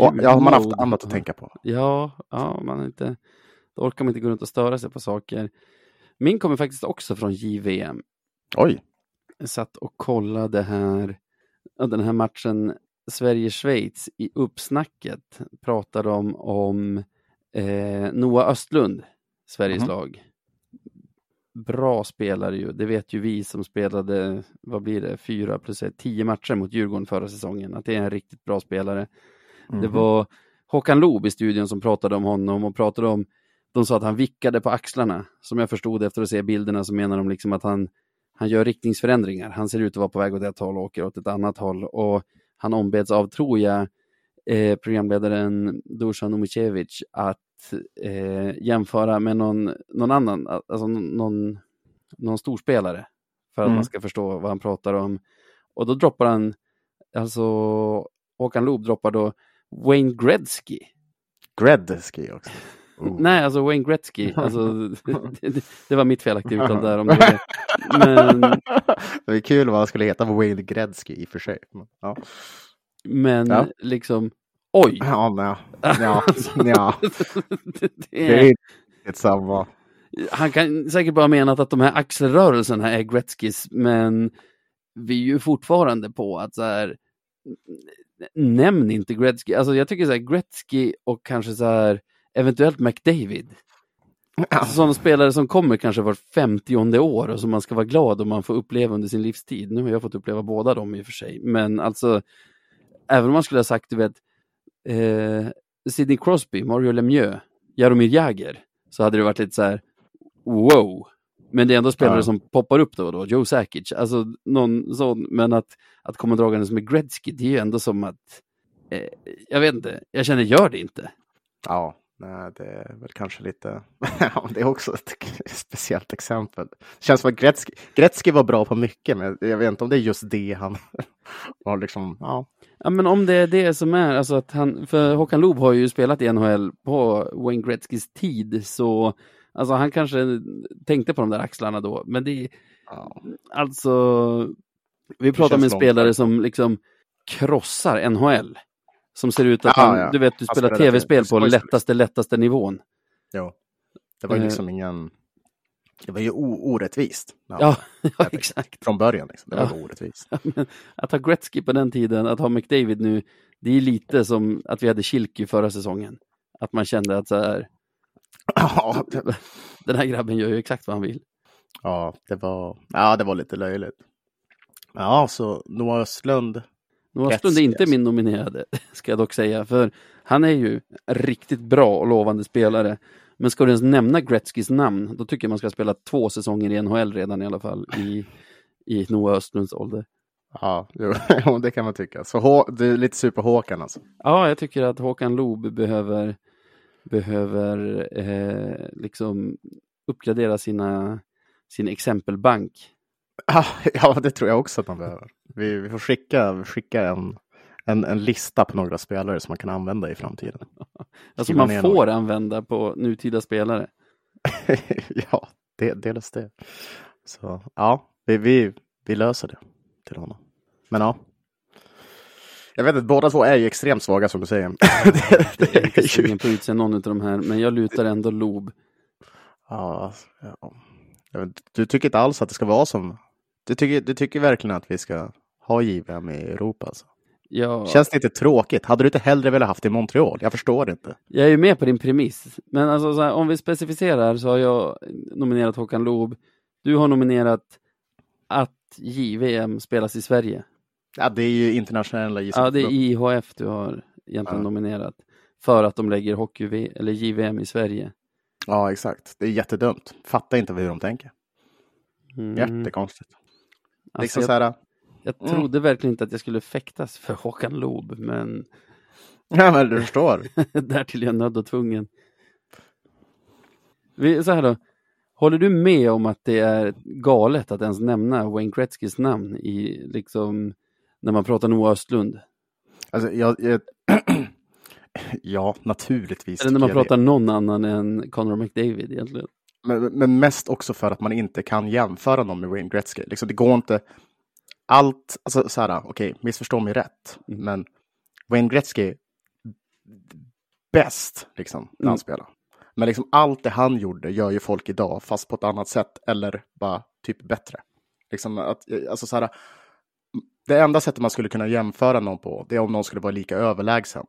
Och, ja, man har haft annat att tänka på. Ja, ja man inte... Då orkar man inte gå runt och störa sig på saker. Min kommer faktiskt också från JVM. Oj. Jag satt och kollade här, den här matchen Sverige-Schweiz i uppsnacket pratade de om eh, Noah Östlund, Sveriges mm. lag. Bra spelare ju, det vet ju vi som spelade, vad blir det, fyra plus ett, tio matcher mot Djurgården förra säsongen, att det är en riktigt bra spelare. Mm. Det var Håkan Loob i studion som pratade om honom och pratade om, de sa att han vickade på axlarna. Som jag förstod efter att se bilderna så menar de liksom att han, han gör riktningsförändringar. Han ser ut att vara på väg åt ett håll och åker åt ett annat håll. Och han ombeds av, tror jag, eh, programledaren Dusan Umicevic att eh, jämföra med någon, någon annan, alltså någon, någon storspelare för att mm. man ska förstå vad han pratar om. Och då droppar han, alltså Håkan Loob droppar då Wayne Gretzky. Gretzky också? Oh. Nej, alltså Wayne Gretzky. Alltså, det, det, var mitt felaktiga uttal där. Om det. Men... det är kul vad han skulle heta Wayne Gretzky i och för sig. Ja. Men ja. liksom, oj! Ja, nej. ja, ja. det, det är inte samma. Han kan säkert bara menat att de här axelrörelserna är Gretzkys, men vi är ju fortfarande på att så här, nämn inte Gretzky. Alltså jag tycker så här, Gretzky och kanske så här, eventuellt McDavid. Alltså, sådana spelare som kommer kanske var 50 år och som man ska vara glad om man får uppleva under sin livstid. Nu har jag fått uppleva båda dem i och för sig, men alltså även om man skulle ha sagt, du vet, eh, Sidney Crosby, Mario Lemieux, Jaromir Jagr, så hade det varit lite så här, wow. Men det är ändå spelare ja. som poppar upp då och då, Joe Sakic, alltså någon sån, men att, att komma dragandes med Gretzky, det är ju ändå som att, eh, jag vet inte, jag känner, gör det inte. Ja, Nej, det är väl kanske lite, det är också ett speciellt exempel. Det känns som att Gretzky, Gretzky var bra på mycket, men jag vet inte om det är just det han var liksom, ja. Ja, men om det är det som är, alltså att han, för Håkan Loob har ju spelat i NHL på Wayne Gretzkys tid, så alltså han kanske tänkte på de där axlarna då, men det är, ja. alltså, vi pratar om en spelare som liksom krossar NHL. Som ser ut att Aha, han, ja. du vet, du spelar tv-spel på lättaste, lättaste nivån. Ja, det var ju liksom uh, ingen... Det var ju orättvist. Ja, ja exakt. Från början, liksom. det var ja. orättvist. att ha Gretzky på den tiden, att ha McDavid nu, det är lite som att vi hade Kilky förra säsongen. Att man kände att så här, ja, den här grabben gör ju exakt vad han vill. Ja, det var, ja, det var lite löjligt. Ja, så Noah Östlund Noah Östlund är inte min nominerade, ska jag dock säga, för han är ju riktigt bra och lovande spelare. Men ska du ens nämna Gretzkys namn, då tycker jag man ska spela två säsonger i NHL redan i alla fall, i, i Noah Östlunds ålder. Ja, jo, det kan man tycka. Så det är lite super-Håkan alltså? Ja, jag tycker att Håkan Loob behöver, behöver eh, liksom uppgradera sina, sin exempelbank. Ja, det tror jag också att man behöver. Vi, vi får skicka, skicka en, en, en, lista på några spelare som man kan använda i framtiden. Alltså man får några. använda på nutida spelare? ja, det, dels det. Så ja, vi, vi, vi löser det till honom. Men ja. Jag vet inte, båda två är ju extremt svaga som du säger. det, det, är inte sugen på att utse någon av de här, men jag lutar ändå Lob. Ja, ja. Du tycker inte alls att det ska vara som du tycker, du tycker verkligen att vi ska ha JVM i Europa? Alltså? Ja. Känns det inte tråkigt? Hade du inte hellre velat haft det i Montreal? Jag förstår det inte. Jag är ju med på din premiss. Men alltså, här, om vi specificerar så har jag nominerat Håkan Loob. Du har nominerat att JVM spelas i Sverige. Ja, det är ju internationella JVM. Ja, det är IHF du har egentligen ja. nominerat. För att de lägger hockey eller JVM i Sverige. Ja, exakt. Det är jättedumt. Fattar inte hur de tänker. Mm. Jättekonstigt. Alltså liksom jag, här, jag mm. trodde verkligen inte att jag skulle fäktas för Håkan Loob, men... Ja, men du förstår. Därtill är jag nödd och tvungen. Vi, så här då. Håller du med om att det är galet att ens nämna Wayne Gretzkys namn i, liksom, när man pratar Noah Östlund? Alltså, jag, jag ja, naturligtvis. Eller när man pratar det. någon annan än Conor McDavid egentligen. Men, men, mest också för att man inte kan jämföra någon med Wayne Gretzky. Liksom, det går inte... Allt, alltså så här, okej, okay, missförstå mig rätt, mm. men Wayne Gretzky bäst liksom, när han mm. spelar. Men liksom allt det han gjorde gör ju folk idag, fast på ett annat sätt eller bara typ bättre. Liksom att, alltså så här, det enda sättet man skulle kunna jämföra någon på, det är om någon skulle vara lika överlägsen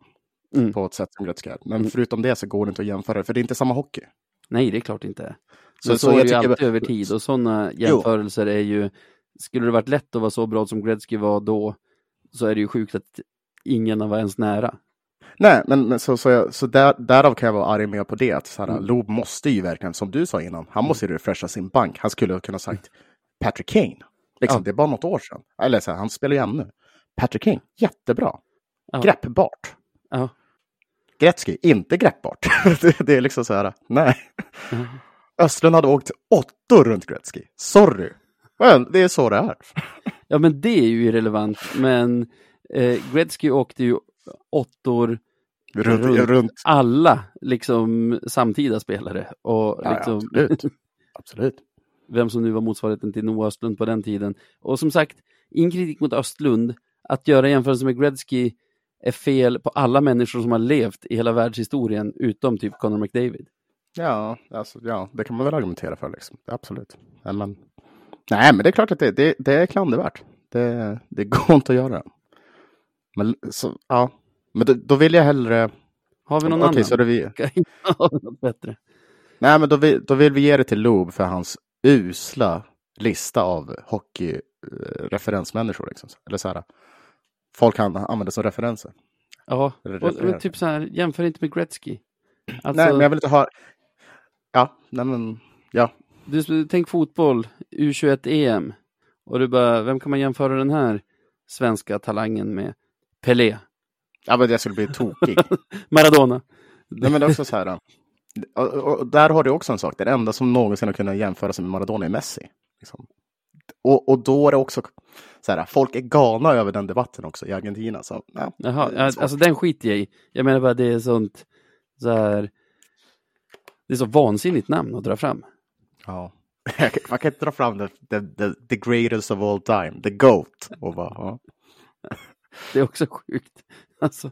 mm. på ett sätt som Gretzky. Men mm. förutom det så går det inte att jämföra, för det är inte samma hockey. Nej, det är klart inte. Så, så, så är det ju alltid jag... över tid och sådana jämförelser jo. är ju, skulle det varit lätt att vara så bra som Gretzky var då, så är det ju sjukt att ingen var ens nära. Nej, men, men så, så, jag, så där, därav kan jag vara arg med på det. Att så här, mm. Loob måste ju verkligen, som du sa innan, han måste ju refresha sin bank. Han skulle ha kunnat sagt Patrick Kane. Liksom, ja. Det är bara något år sedan. Eller så här, han spelar ju ännu. Patrick Kane, jättebra. Ja. Greppbart. Ja. Gretzky, inte greppbart. det, det, är liksom så här, nej. Mm. Östlund hade åkt åttor runt Gretzky. Sorry. Well, det är så det är. ja, men det är ju irrelevant. Men eh, Gretzky åkte ju åttor runt, runt, runt, alla liksom samtida spelare. Och, ja, liksom, absolut. absolut. Vem som nu var motsvarigheten till Noah Östlund på den tiden. Och som sagt, ingen kritik mot Östlund. Att göra jämförelse med Gretzky är fel på alla människor som har levt i hela världshistorien utom typ Conor McDavid. Ja, alltså, ja, det kan man väl argumentera för. Liksom. Absolut. Men, nej, men det är klart att det, det, det är klandervärt. Det, det går inte att göra. Men, så, ja. men då, då vill jag hellre... Har vi någon okay, annan? Så det vi... bättre. Nej, men då vill, då vill vi ge det till Loob för hans usla lista av hockeyreferensmänniskor. Liksom. Eller så här, folk han använder som referenser. Ja, och, typ så här, jämför inte med Gretzky. Alltså, nej, men jag vill inte ha... Ja, nej men, ja. Du, tänk fotboll, U21-EM. Och du bara, vem kan man jämföra den här svenska talangen med? Pelé. Ja, men jag skulle bli tokig. Maradona. Nej, men det är också så här. Och, och, där har du också en sak. Det enda som någonsin har kunnat jämföra sig med Maradona är Messi. Liksom. Och, och då är det också så här, folk är galna över den debatten också i Argentina. Så, ja, Jaha, alltså den skiter jag i. Jag menar bara det är sånt, så här, det är så vansinnigt namn att dra fram. Ja, man kan inte dra fram the, the, the, the greatest of all time, the GOAT. Och bara, ja. Det är också sjukt. Alltså,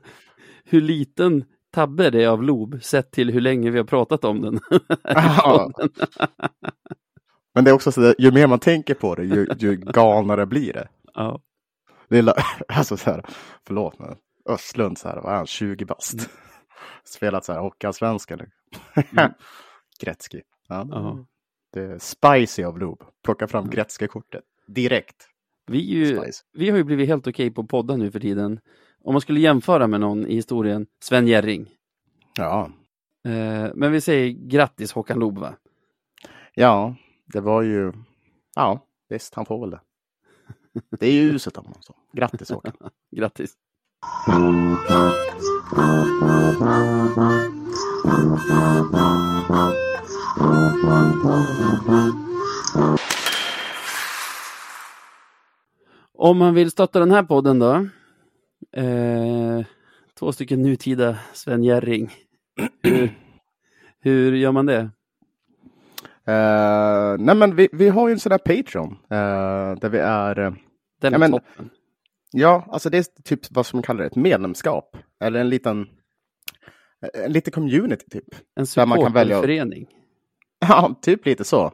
hur liten tabbe det är av Lob sett till hur länge vi har pratat om den. Men det är också så att ju mer man tänker på det, ju, ju galnare blir det. Ja. är, alltså så här, förlåt men Östlund, så här, vad är han, 20 bast? Mm. Spelat så här Hockeyallsvenskan nu. Mm. Gretzky. Ja, ja. Det är spicy av Loob. Plocka fram Gretzky-kortet direkt. Vi, ju, vi har ju blivit helt okej okay på podden nu för tiden. Om man skulle jämföra med någon i historien, Sven Jerring. Ja. Eh, men vi säger grattis Håkan Loob va? Ja, det var ju, ja visst han får väl det. Det är ju uset om man så. Grattis Håkan. grattis. Om man vill stötta den här podden då. Eh, två stycken nutida Sven Jerring. Hur, hur gör man det? Uh, nej men vi, vi har ju en sån där Patreon uh, där vi är... Uh, Den är ja, toppen. Ja, alltså det är typ vad som kallar det, ett medlemskap. Eller en liten, en liten community typ. En supporterförening. Ja, typ lite så.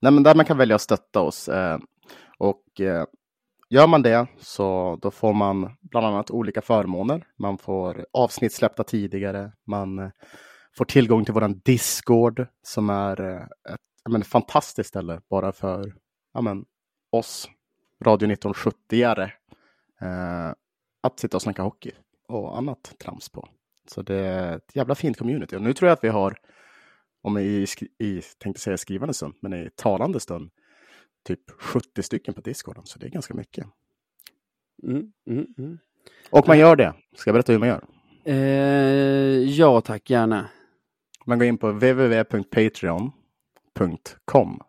Nej, men där man kan välja att stötta oss. Och gör man det så då får man bland annat olika förmåner. Man får avsnitt släppta tidigare. Man eh, får tillgång till våran Discord som är eh, ett men, fantastiskt ställe bara för ja, men, oss Radio 1970-are eh, att sitta och snacka hockey och annat trams på. Så det är ett jävla fint community. Och nu tror jag att vi har, om i, i tänkte säga skrivande stund, men i talande stund, typ 70 stycken på Discorden. Så det är ganska mycket. Mm, mm, mm. Och man gör det. Ska jag berätta hur man gör? Eh, ja tack, gärna. Man går in på www.patreon patreon.com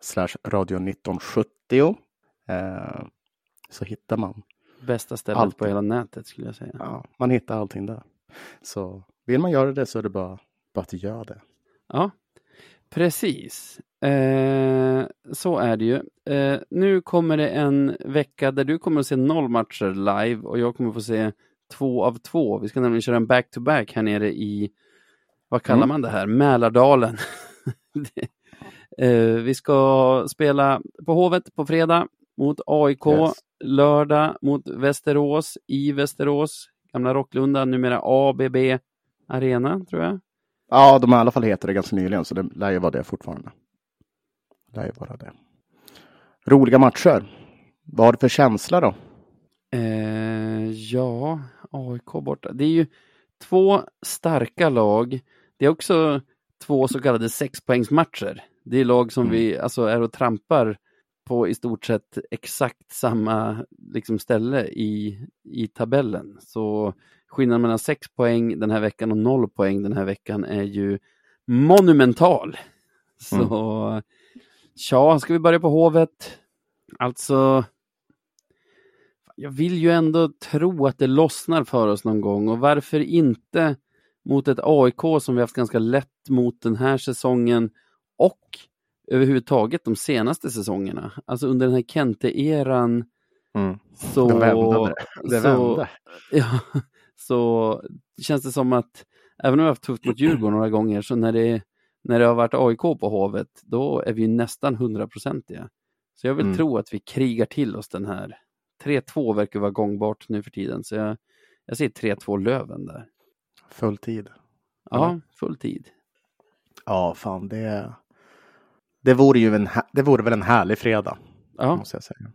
radio 1970. Eh, så hittar man. Bästa stället allting. på hela nätet skulle jag säga. Ja, man hittar allting där. Så vill man göra det så är det bara, bara att göra det. Ja, precis. Eh, så är det ju. Eh, nu kommer det en vecka där du kommer att se noll matcher live och jag kommer att få se två av två. Vi ska nämligen köra en back-to-back -back här nere i vad kallar mm. man det här, Mälardalen. eh, vi ska spela på Hovet på fredag mot AIK, yes. lördag mot Västerås i Västerås, gamla Rocklunda, numera ABB Arena tror jag. Ja, de har i alla fall heter det ganska nyligen, så det lär ju vara det fortfarande. Det lär ju vara det. Roliga matcher. Vad har du för känsla då? Eh, ja, AIK borta. Det är ju två starka lag. Det är också två så kallade sexpoängsmatcher. Det är lag som mm. vi alltså är och trampar på i stort sett exakt samma liksom, ställe i, i tabellen. Så skillnaden mellan 6 poäng den här veckan och 0 poäng den här veckan är ju monumental. Så mm. ja, ska vi börja på Hovet? Alltså, jag vill ju ändå tro att det lossnar för oss någon gång och varför inte mot ett AIK som vi haft ganska lätt mot den här säsongen och överhuvudtaget de senaste säsongerna. Alltså under den här Kente-eran mm. så... Det vände. Det så, vände. Ja, så känns det som att även om vi har haft tufft mot Djurgården några gånger så när det, när det har varit AIK på Hovet då är vi nästan hundraprocentiga. Så jag vill mm. tro att vi krigar till oss den här. 3-2 verkar vara gångbart nu för tiden så jag, jag säger 3-2 Löven där. Full tid. Ja, full tid. Ja, fan det, det vore ju en, det vore väl en härlig fredag. Ja. Måste jag säga.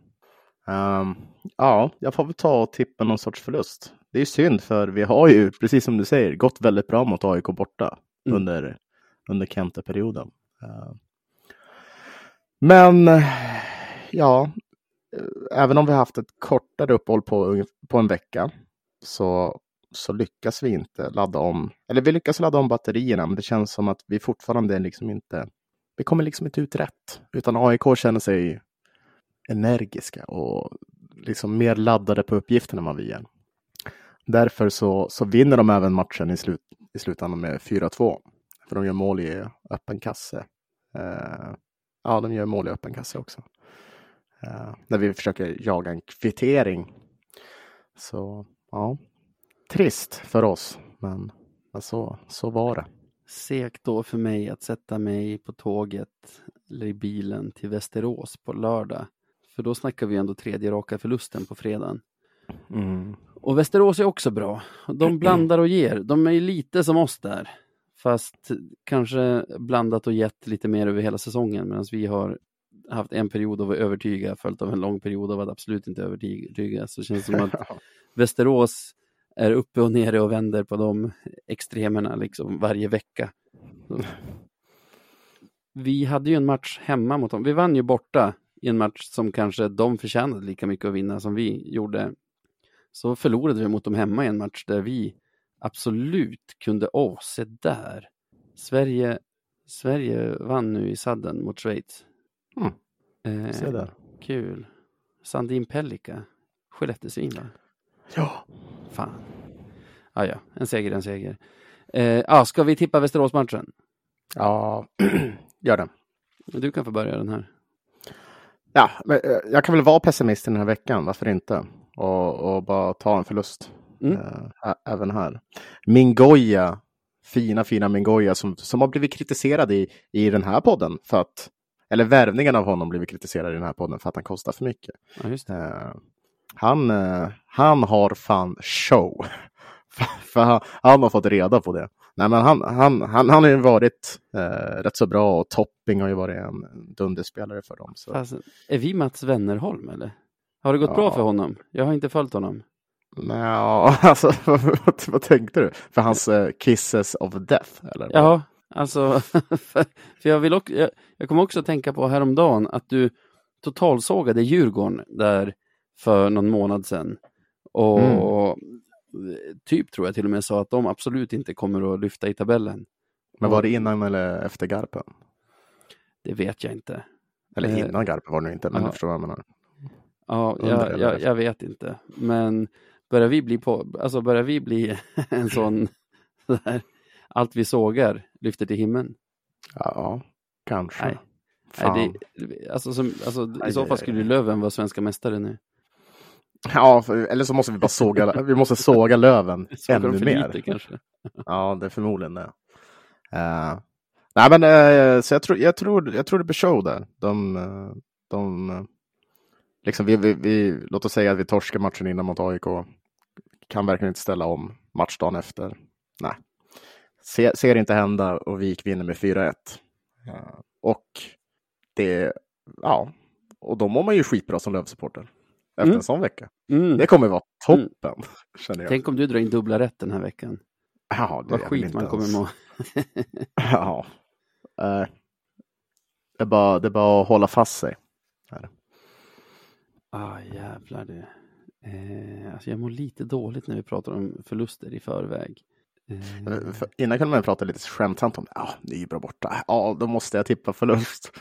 Um, ja, jag får väl ta och tippa någon sorts förlust. Det är synd för vi har ju, precis som du säger, gått väldigt bra mot AIK borta mm. under, under Kenta-perioden. Uh, men ja, även om vi haft ett kortare uppehåll på, på en vecka så, så lyckas vi inte ladda om, eller vi lyckas ladda om batterierna, men det känns som att vi fortfarande liksom inte vi kommer liksom inte ut rätt. Utan AIK känner sig energiska och liksom mer laddade på uppgiften än vad vi är. Därför så, så vinner de även matchen i, slut, i slutändan med 4-2. För de gör mål i öppen kasse. Uh, ja, de gör mål i öppen kasse också. Uh, när vi försöker jaga en kvittering. Så ja, trist för oss, men, men så, så var det segt då för mig att sätta mig på tåget eller i bilen till Västerås på lördag. För då snackar vi ändå tredje raka förlusten på fredagen. Mm. Och Västerås är också bra. De blandar och ger. De är lite som oss där. Fast kanske blandat och gett lite mer över hela säsongen medan vi har haft en period av att övertyga följt av en lång period av att absolut inte övertyga. Så det känns som att Västerås är uppe och nere och vänder på de extremerna liksom varje vecka. Vi hade ju en match hemma mot dem. Vi vann ju borta i en match som kanske de förtjänade lika mycket att vinna som vi gjorde. Så förlorade vi mot dem hemma i en match där vi absolut kunde, åh, oh, se där. Sverige, Sverige vann nu i sadden mot Schweiz. Mm. Eh, se där. Kul. Sandin Pellika, Skellefteåsvin va? Ja. Fan. Ah, ja, en seger, en seger. Eh, ah, ska vi tippa Västeråsmatchen? Ja, gör det. Du kan få börja den här. Ja, men eh, jag kan väl vara pessimist den här veckan, varför inte? Och, och bara ta en förlust. Mm. Äh, även här. Mingoya, fina, fina Mingoya som, som har blivit kritiserad i, i den här podden för att, eller värvningen av honom blivit kritiserad i den här podden för att han kostar för mycket. Ja, äh, han, han har fan show. För han, han, har fått reda på det. Nej, men han, han, han, han har ju varit eh, rätt så bra och Topping har ju varit en dunderspelare för dem. Så. Alltså, är vi Mats Wennerholm eller? Har det gått ja. bra för honom? Jag har inte följt honom. Nej, alltså vad, vad tänkte du? För hans eh, kisses of death? Eller? Ja, alltså för, för jag, vill också, jag, jag kommer också tänka på häromdagen att du totalsågade Djurgården där för någon månad sedan. Och mm. Typ tror jag till och med sa att de absolut inte kommer att lyfta i tabellen. Men var det innan eller efter Garpen? Det vet jag inte. Eller eh, innan Garpen var det inte, men ja. du förstår vad jag menar. Ja, jag, jag, jag, vet inte. Men börjar vi bli, på, alltså börjar vi bli en sån, där, allt vi sågar lyfter till himlen? Ja, kanske. Nej. Nej, det, alltså, som, alltså, I så fall skulle Löven vara svenska mästare nu. Ja, för, eller så måste vi bara såga, vi måste såga löven ännu mer. Lite, kanske. Ja, det är förmodligen det. Uh, nej, men uh, så jag tror, jag, tror, jag tror det blir show där. De, uh, de liksom vi, vi, vi, låt oss säga att vi torskar matchen innan mot AIK. Kan verkligen inte ställa om matchdagen efter. Nej, ser, ser inte hända och Vik vinner med 4-1. och det, ja, och då mår man ju skitbra som Löv-supporter efter mm. en sån vecka. Mm. Det kommer vara toppen. Mm. Känner jag. Tänk om du drar in dubbla rätt den här veckan. Ja, det Vad skit man kommer må. ja. Uh, det, är bara, det är bara att hålla fast sig. Ja, ah, jävlar du. Eh, alltså jag mår lite dåligt när vi pratar om förluster i förväg. Eh. För innan kunde man prata lite skämtsamt om ja, ah, Nybro borta. Ja, då måste jag tippa förlust.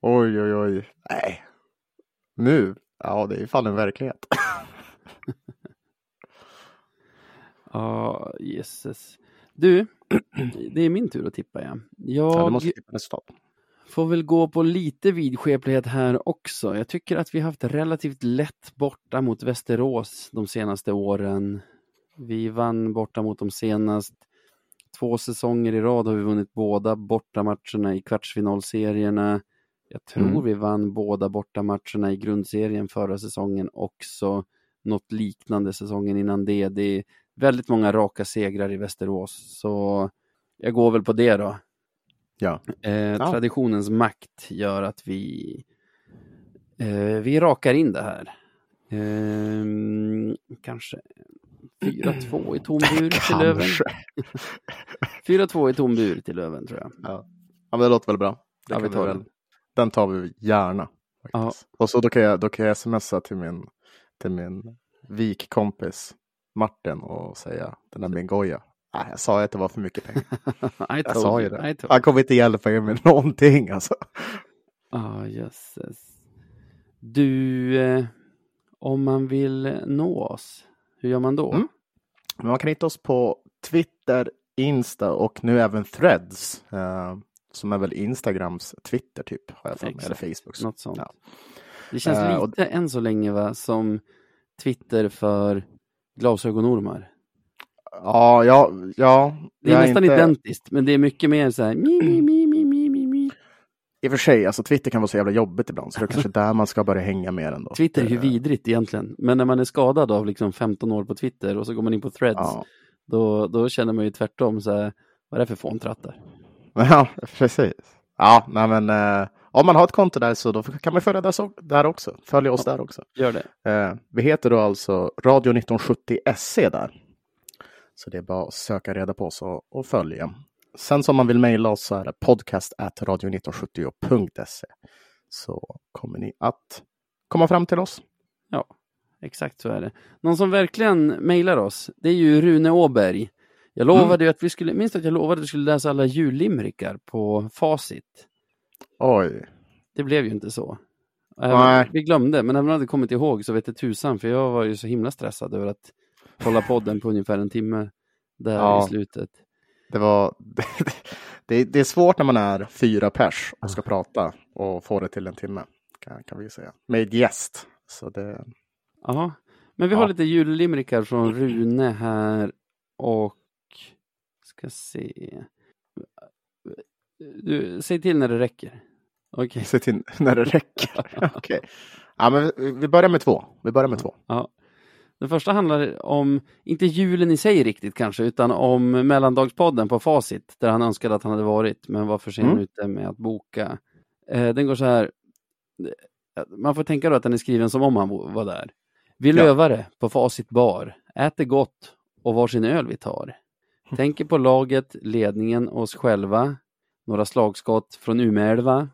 Oj, oj, oj. Nej. Nu, ja, det är fan en verklighet. Ja, oh, jesses. Du, det är min tur att tippa ja. Jag ja, du måste tippa nästa. får väl gå på lite vidskeplighet här också. Jag tycker att vi haft relativt lätt borta mot Västerås de senaste åren. Vi vann borta mot dem senast. Två säsonger i rad har vi vunnit båda bortamatcherna i kvartsfinalserierna. Jag tror mm. vi vann båda bortamatcherna i grundserien förra säsongen också. Något liknande säsongen innan det. Det är väldigt många raka segrar i Västerås, så jag går väl på det då. Ja. Eh, ja. Traditionens makt gör att vi, eh, vi rakar in det här. Eh, kanske 4-2 i tom bur till Löven. 4-2 i tom bur till Löven tror jag. Ja, ja men det låter väl bra. Det ja, vi tar väl, den tar vi gärna. Ja. Och så då kan jag, då kan jag smsa till min, till min vikkompis Martin och säga den där min goja. Nej, jag sa att det var för mycket pengar. jag sa ju det. Han kommer inte hjälpa er med någonting alltså. Ja, oh, jösses. Du, eh, om man vill nå oss, hur gör man då? Mm. Man kan hitta oss på Twitter, Insta och nu även Threads. Eh, som är väl Instagrams Twitter typ, har jag för mig, eller Facebook. Något sånt. Ja. Det känns uh, lite och... än så länge va, som Twitter för glasögonormar. Ja, ja, ja. Det är nästan inte... identiskt, men det är mycket mer så här mi, mi, mi, mi, mi, mi, mi. I och för sig, alltså Twitter kan vara så jävla jobbigt ibland, så det är kanske där man ska börja hänga mer ändå. Twitter är ju vidrigt egentligen, men när man är skadad av liksom 15 år på Twitter och så går man in på threads, ja. då, då känner man ju tvärtom så här, vad är det för fåntrattar? Ja, precis. Ja, nej men eh, om man har ett konto där så då kan man följa där, där också. Följa oss ja, där också. Gör det. Eh, vi heter då alltså Radio 1970 SE där. Så det är bara att söka reda på oss och, och följa. Sen som man vill mejla oss så är det podcast radio1970.se. Så kommer ni att komma fram till oss. Ja, exakt så är det. Någon som verkligen mejlar oss, det är ju Rune Åberg. Jag lovade mm. ju att vi skulle, minst att jag lovade att vi skulle läsa alla jullimrikar på facit. Oj. Det blev ju inte så. Nej. Vi glömde, men även om jag hade kommit ihåg så vet jag tusan, för jag var ju så himla stressad över att hålla podden på ungefär en timme där ja. i slutet. Det var, det, det, är svårt när man är fyra pers och ska prata och få det till en timme, kan, kan vi säga. Med gäst. Så det... Ja, men vi har lite jullimrikar från Rune här och ska se. Du, säg till när det räcker. Okay. Säg till när det räcker. okay. Ja, men vi börjar med två. Vi börjar med två. Ja. Den första handlar om, inte julen i sig riktigt kanske, utan om mellandagspodden på Facit, där han önskade att han hade varit, men var för sen mm. ute med att boka. Eh, den går så här, man får tänka då att den är skriven som om han var där. Vi ja. lövare på Facit bar, äter gott och varsin öl vi tar. Tänker på laget, ledningen och oss själva. Några slagskott från Umeälva.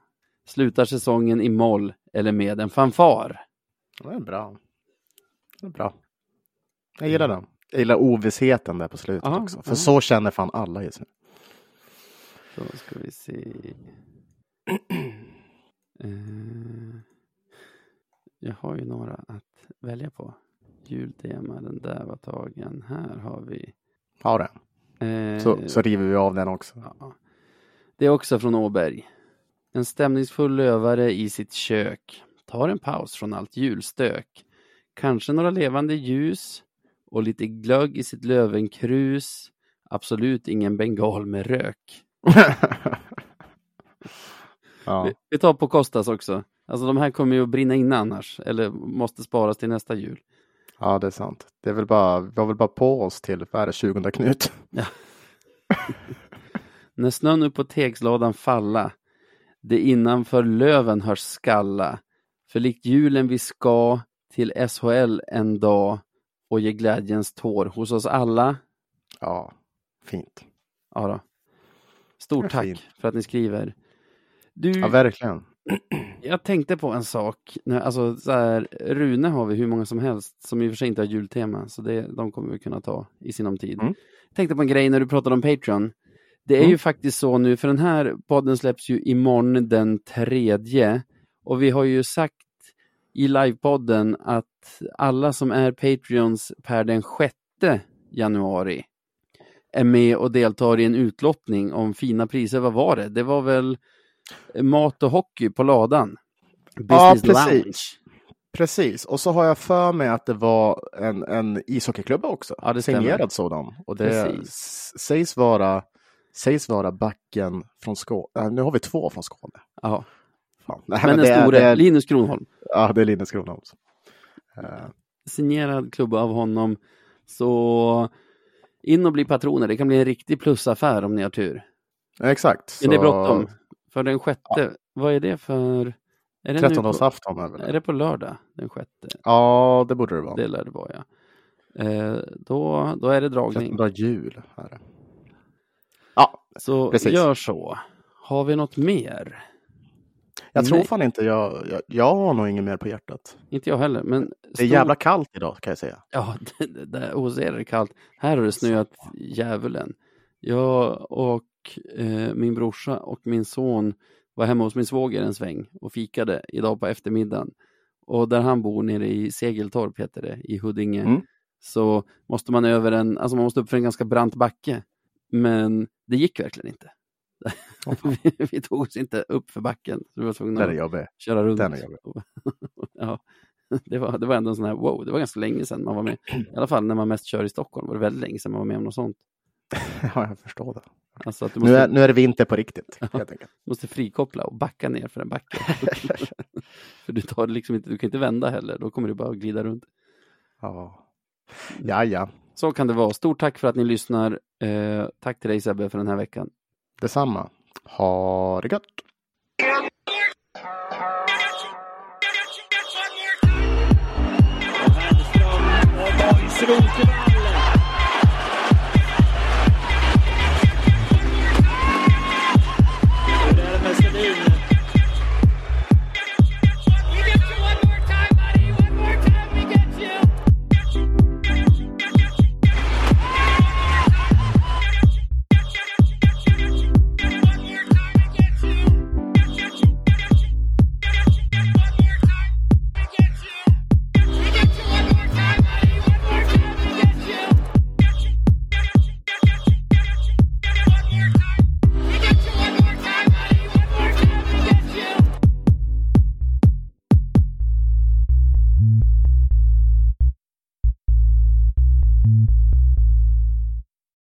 Slutar säsongen i moll eller med en fanfar. Det är bra. Det är bra. Jag gillar den. Jag gillar ovissheten där på slutet aha, också. För aha. så känner fan alla just nu. Då ska vi se. uh, jag har ju några att välja på. Jultema, den där var tagen. Här har vi. Har den. Så, eh, så river vi av den också. Ja. Det är också från Åberg. En stämningsfull lövare i sitt kök tar en paus från allt julstök. Kanske några levande ljus och lite glögg i sitt lövenkrus. Absolut ingen bengal med rök. ja. vi, vi, tar på Kostas också. Alltså de här kommer ju att brinna inne annars, eller måste sparas till nästa jul. Ja, det är sant. Det är väl bara, vi har väl bara på oss till, vad är det, 20 Knut? Ja. När snön upp på tegsladan falla, det innanför löven hörs skalla, för likt julen vi ska till SHL en dag och ge glädjens tår hos oss alla. Ja, fint. Ja då. Stort tack fint. för att ni skriver. Du, ja, verkligen. Jag tänkte på en sak. Alltså, så här, Rune har vi hur många som helst som i och för sig inte har jultema, så det, de kommer vi kunna ta i sinom tid. Mm. Jag tänkte på en grej när du pratade om Patreon. Det är mm. ju faktiskt så nu, för den här podden släpps ju imorgon den tredje och vi har ju sagt i livepodden att alla som är Patreons per den sjätte januari är med och deltar i en utlottning om fina priser. Vad var det? Det var väl mat och hockey på ladan? Business ja, precis. Lounge. Precis, och så har jag för mig att det var en, en ishockeyklubba också. Ja, det signerad sådan. Och det sägs vara, sägs vara backen från Skåne. Äh, nu har vi två från Skåne. Ja. Nej, men, men den store, är, Linus Kronholm. Ja, det är Linus Kronholm. Uh. Signerad klubba av honom. Så in och bli patroner. Det kan bli en riktig plusaffär om ni har tur. Exakt. Men det är bråttom. För den sjätte, ja. vad är det för? Är det 13-dagsafton är väl Är det på lördag den sjätte? Ja, det borde det vara. Det lär det vara, ja. Eh, då, då är det dragning. 13 jul. Är det. Ja, så precis. gör så. Har vi något mer? Jag tror fan inte jag, jag, jag har nog inget mer på hjärtat. Inte jag heller. Men det är jävla kallt idag kan jag säga. Ja, det, det, hos er är det kallt. Här har det snöat djävulen. Jag och eh, min brorsa och min son var hemma hos min svåger en sväng och fikade idag på eftermiddagen. Och där han bor nere i Segeltorp, heter det, i Huddinge, mm. så måste man över en, alltså man måste upp för en ganska brant backe. Men det gick verkligen inte. Oh, vi, vi, tog oss inte upp för backen. Så vi var tvungna Den är jobbig. att köra runt. Den är jobbig. ja, det, var, det var ändå en sån här, wow, det var ganska länge sedan man var med. I alla fall när man mest kör i Stockholm var det väldigt länge sedan man var med om något sånt. ja, jag förstår det. Alltså måste, nu, är, nu är det vinter på riktigt. Ja, måste frikoppla och backa ner för en backe. för du, tar liksom inte, du kan inte vända heller, då kommer du bara glida runt. Ja, ja. ja. Så kan det vara. Stort tack för att ni lyssnar. Eh, tack till dig Sebbe för den här veckan. Detsamma. Ha det gött! Strömberg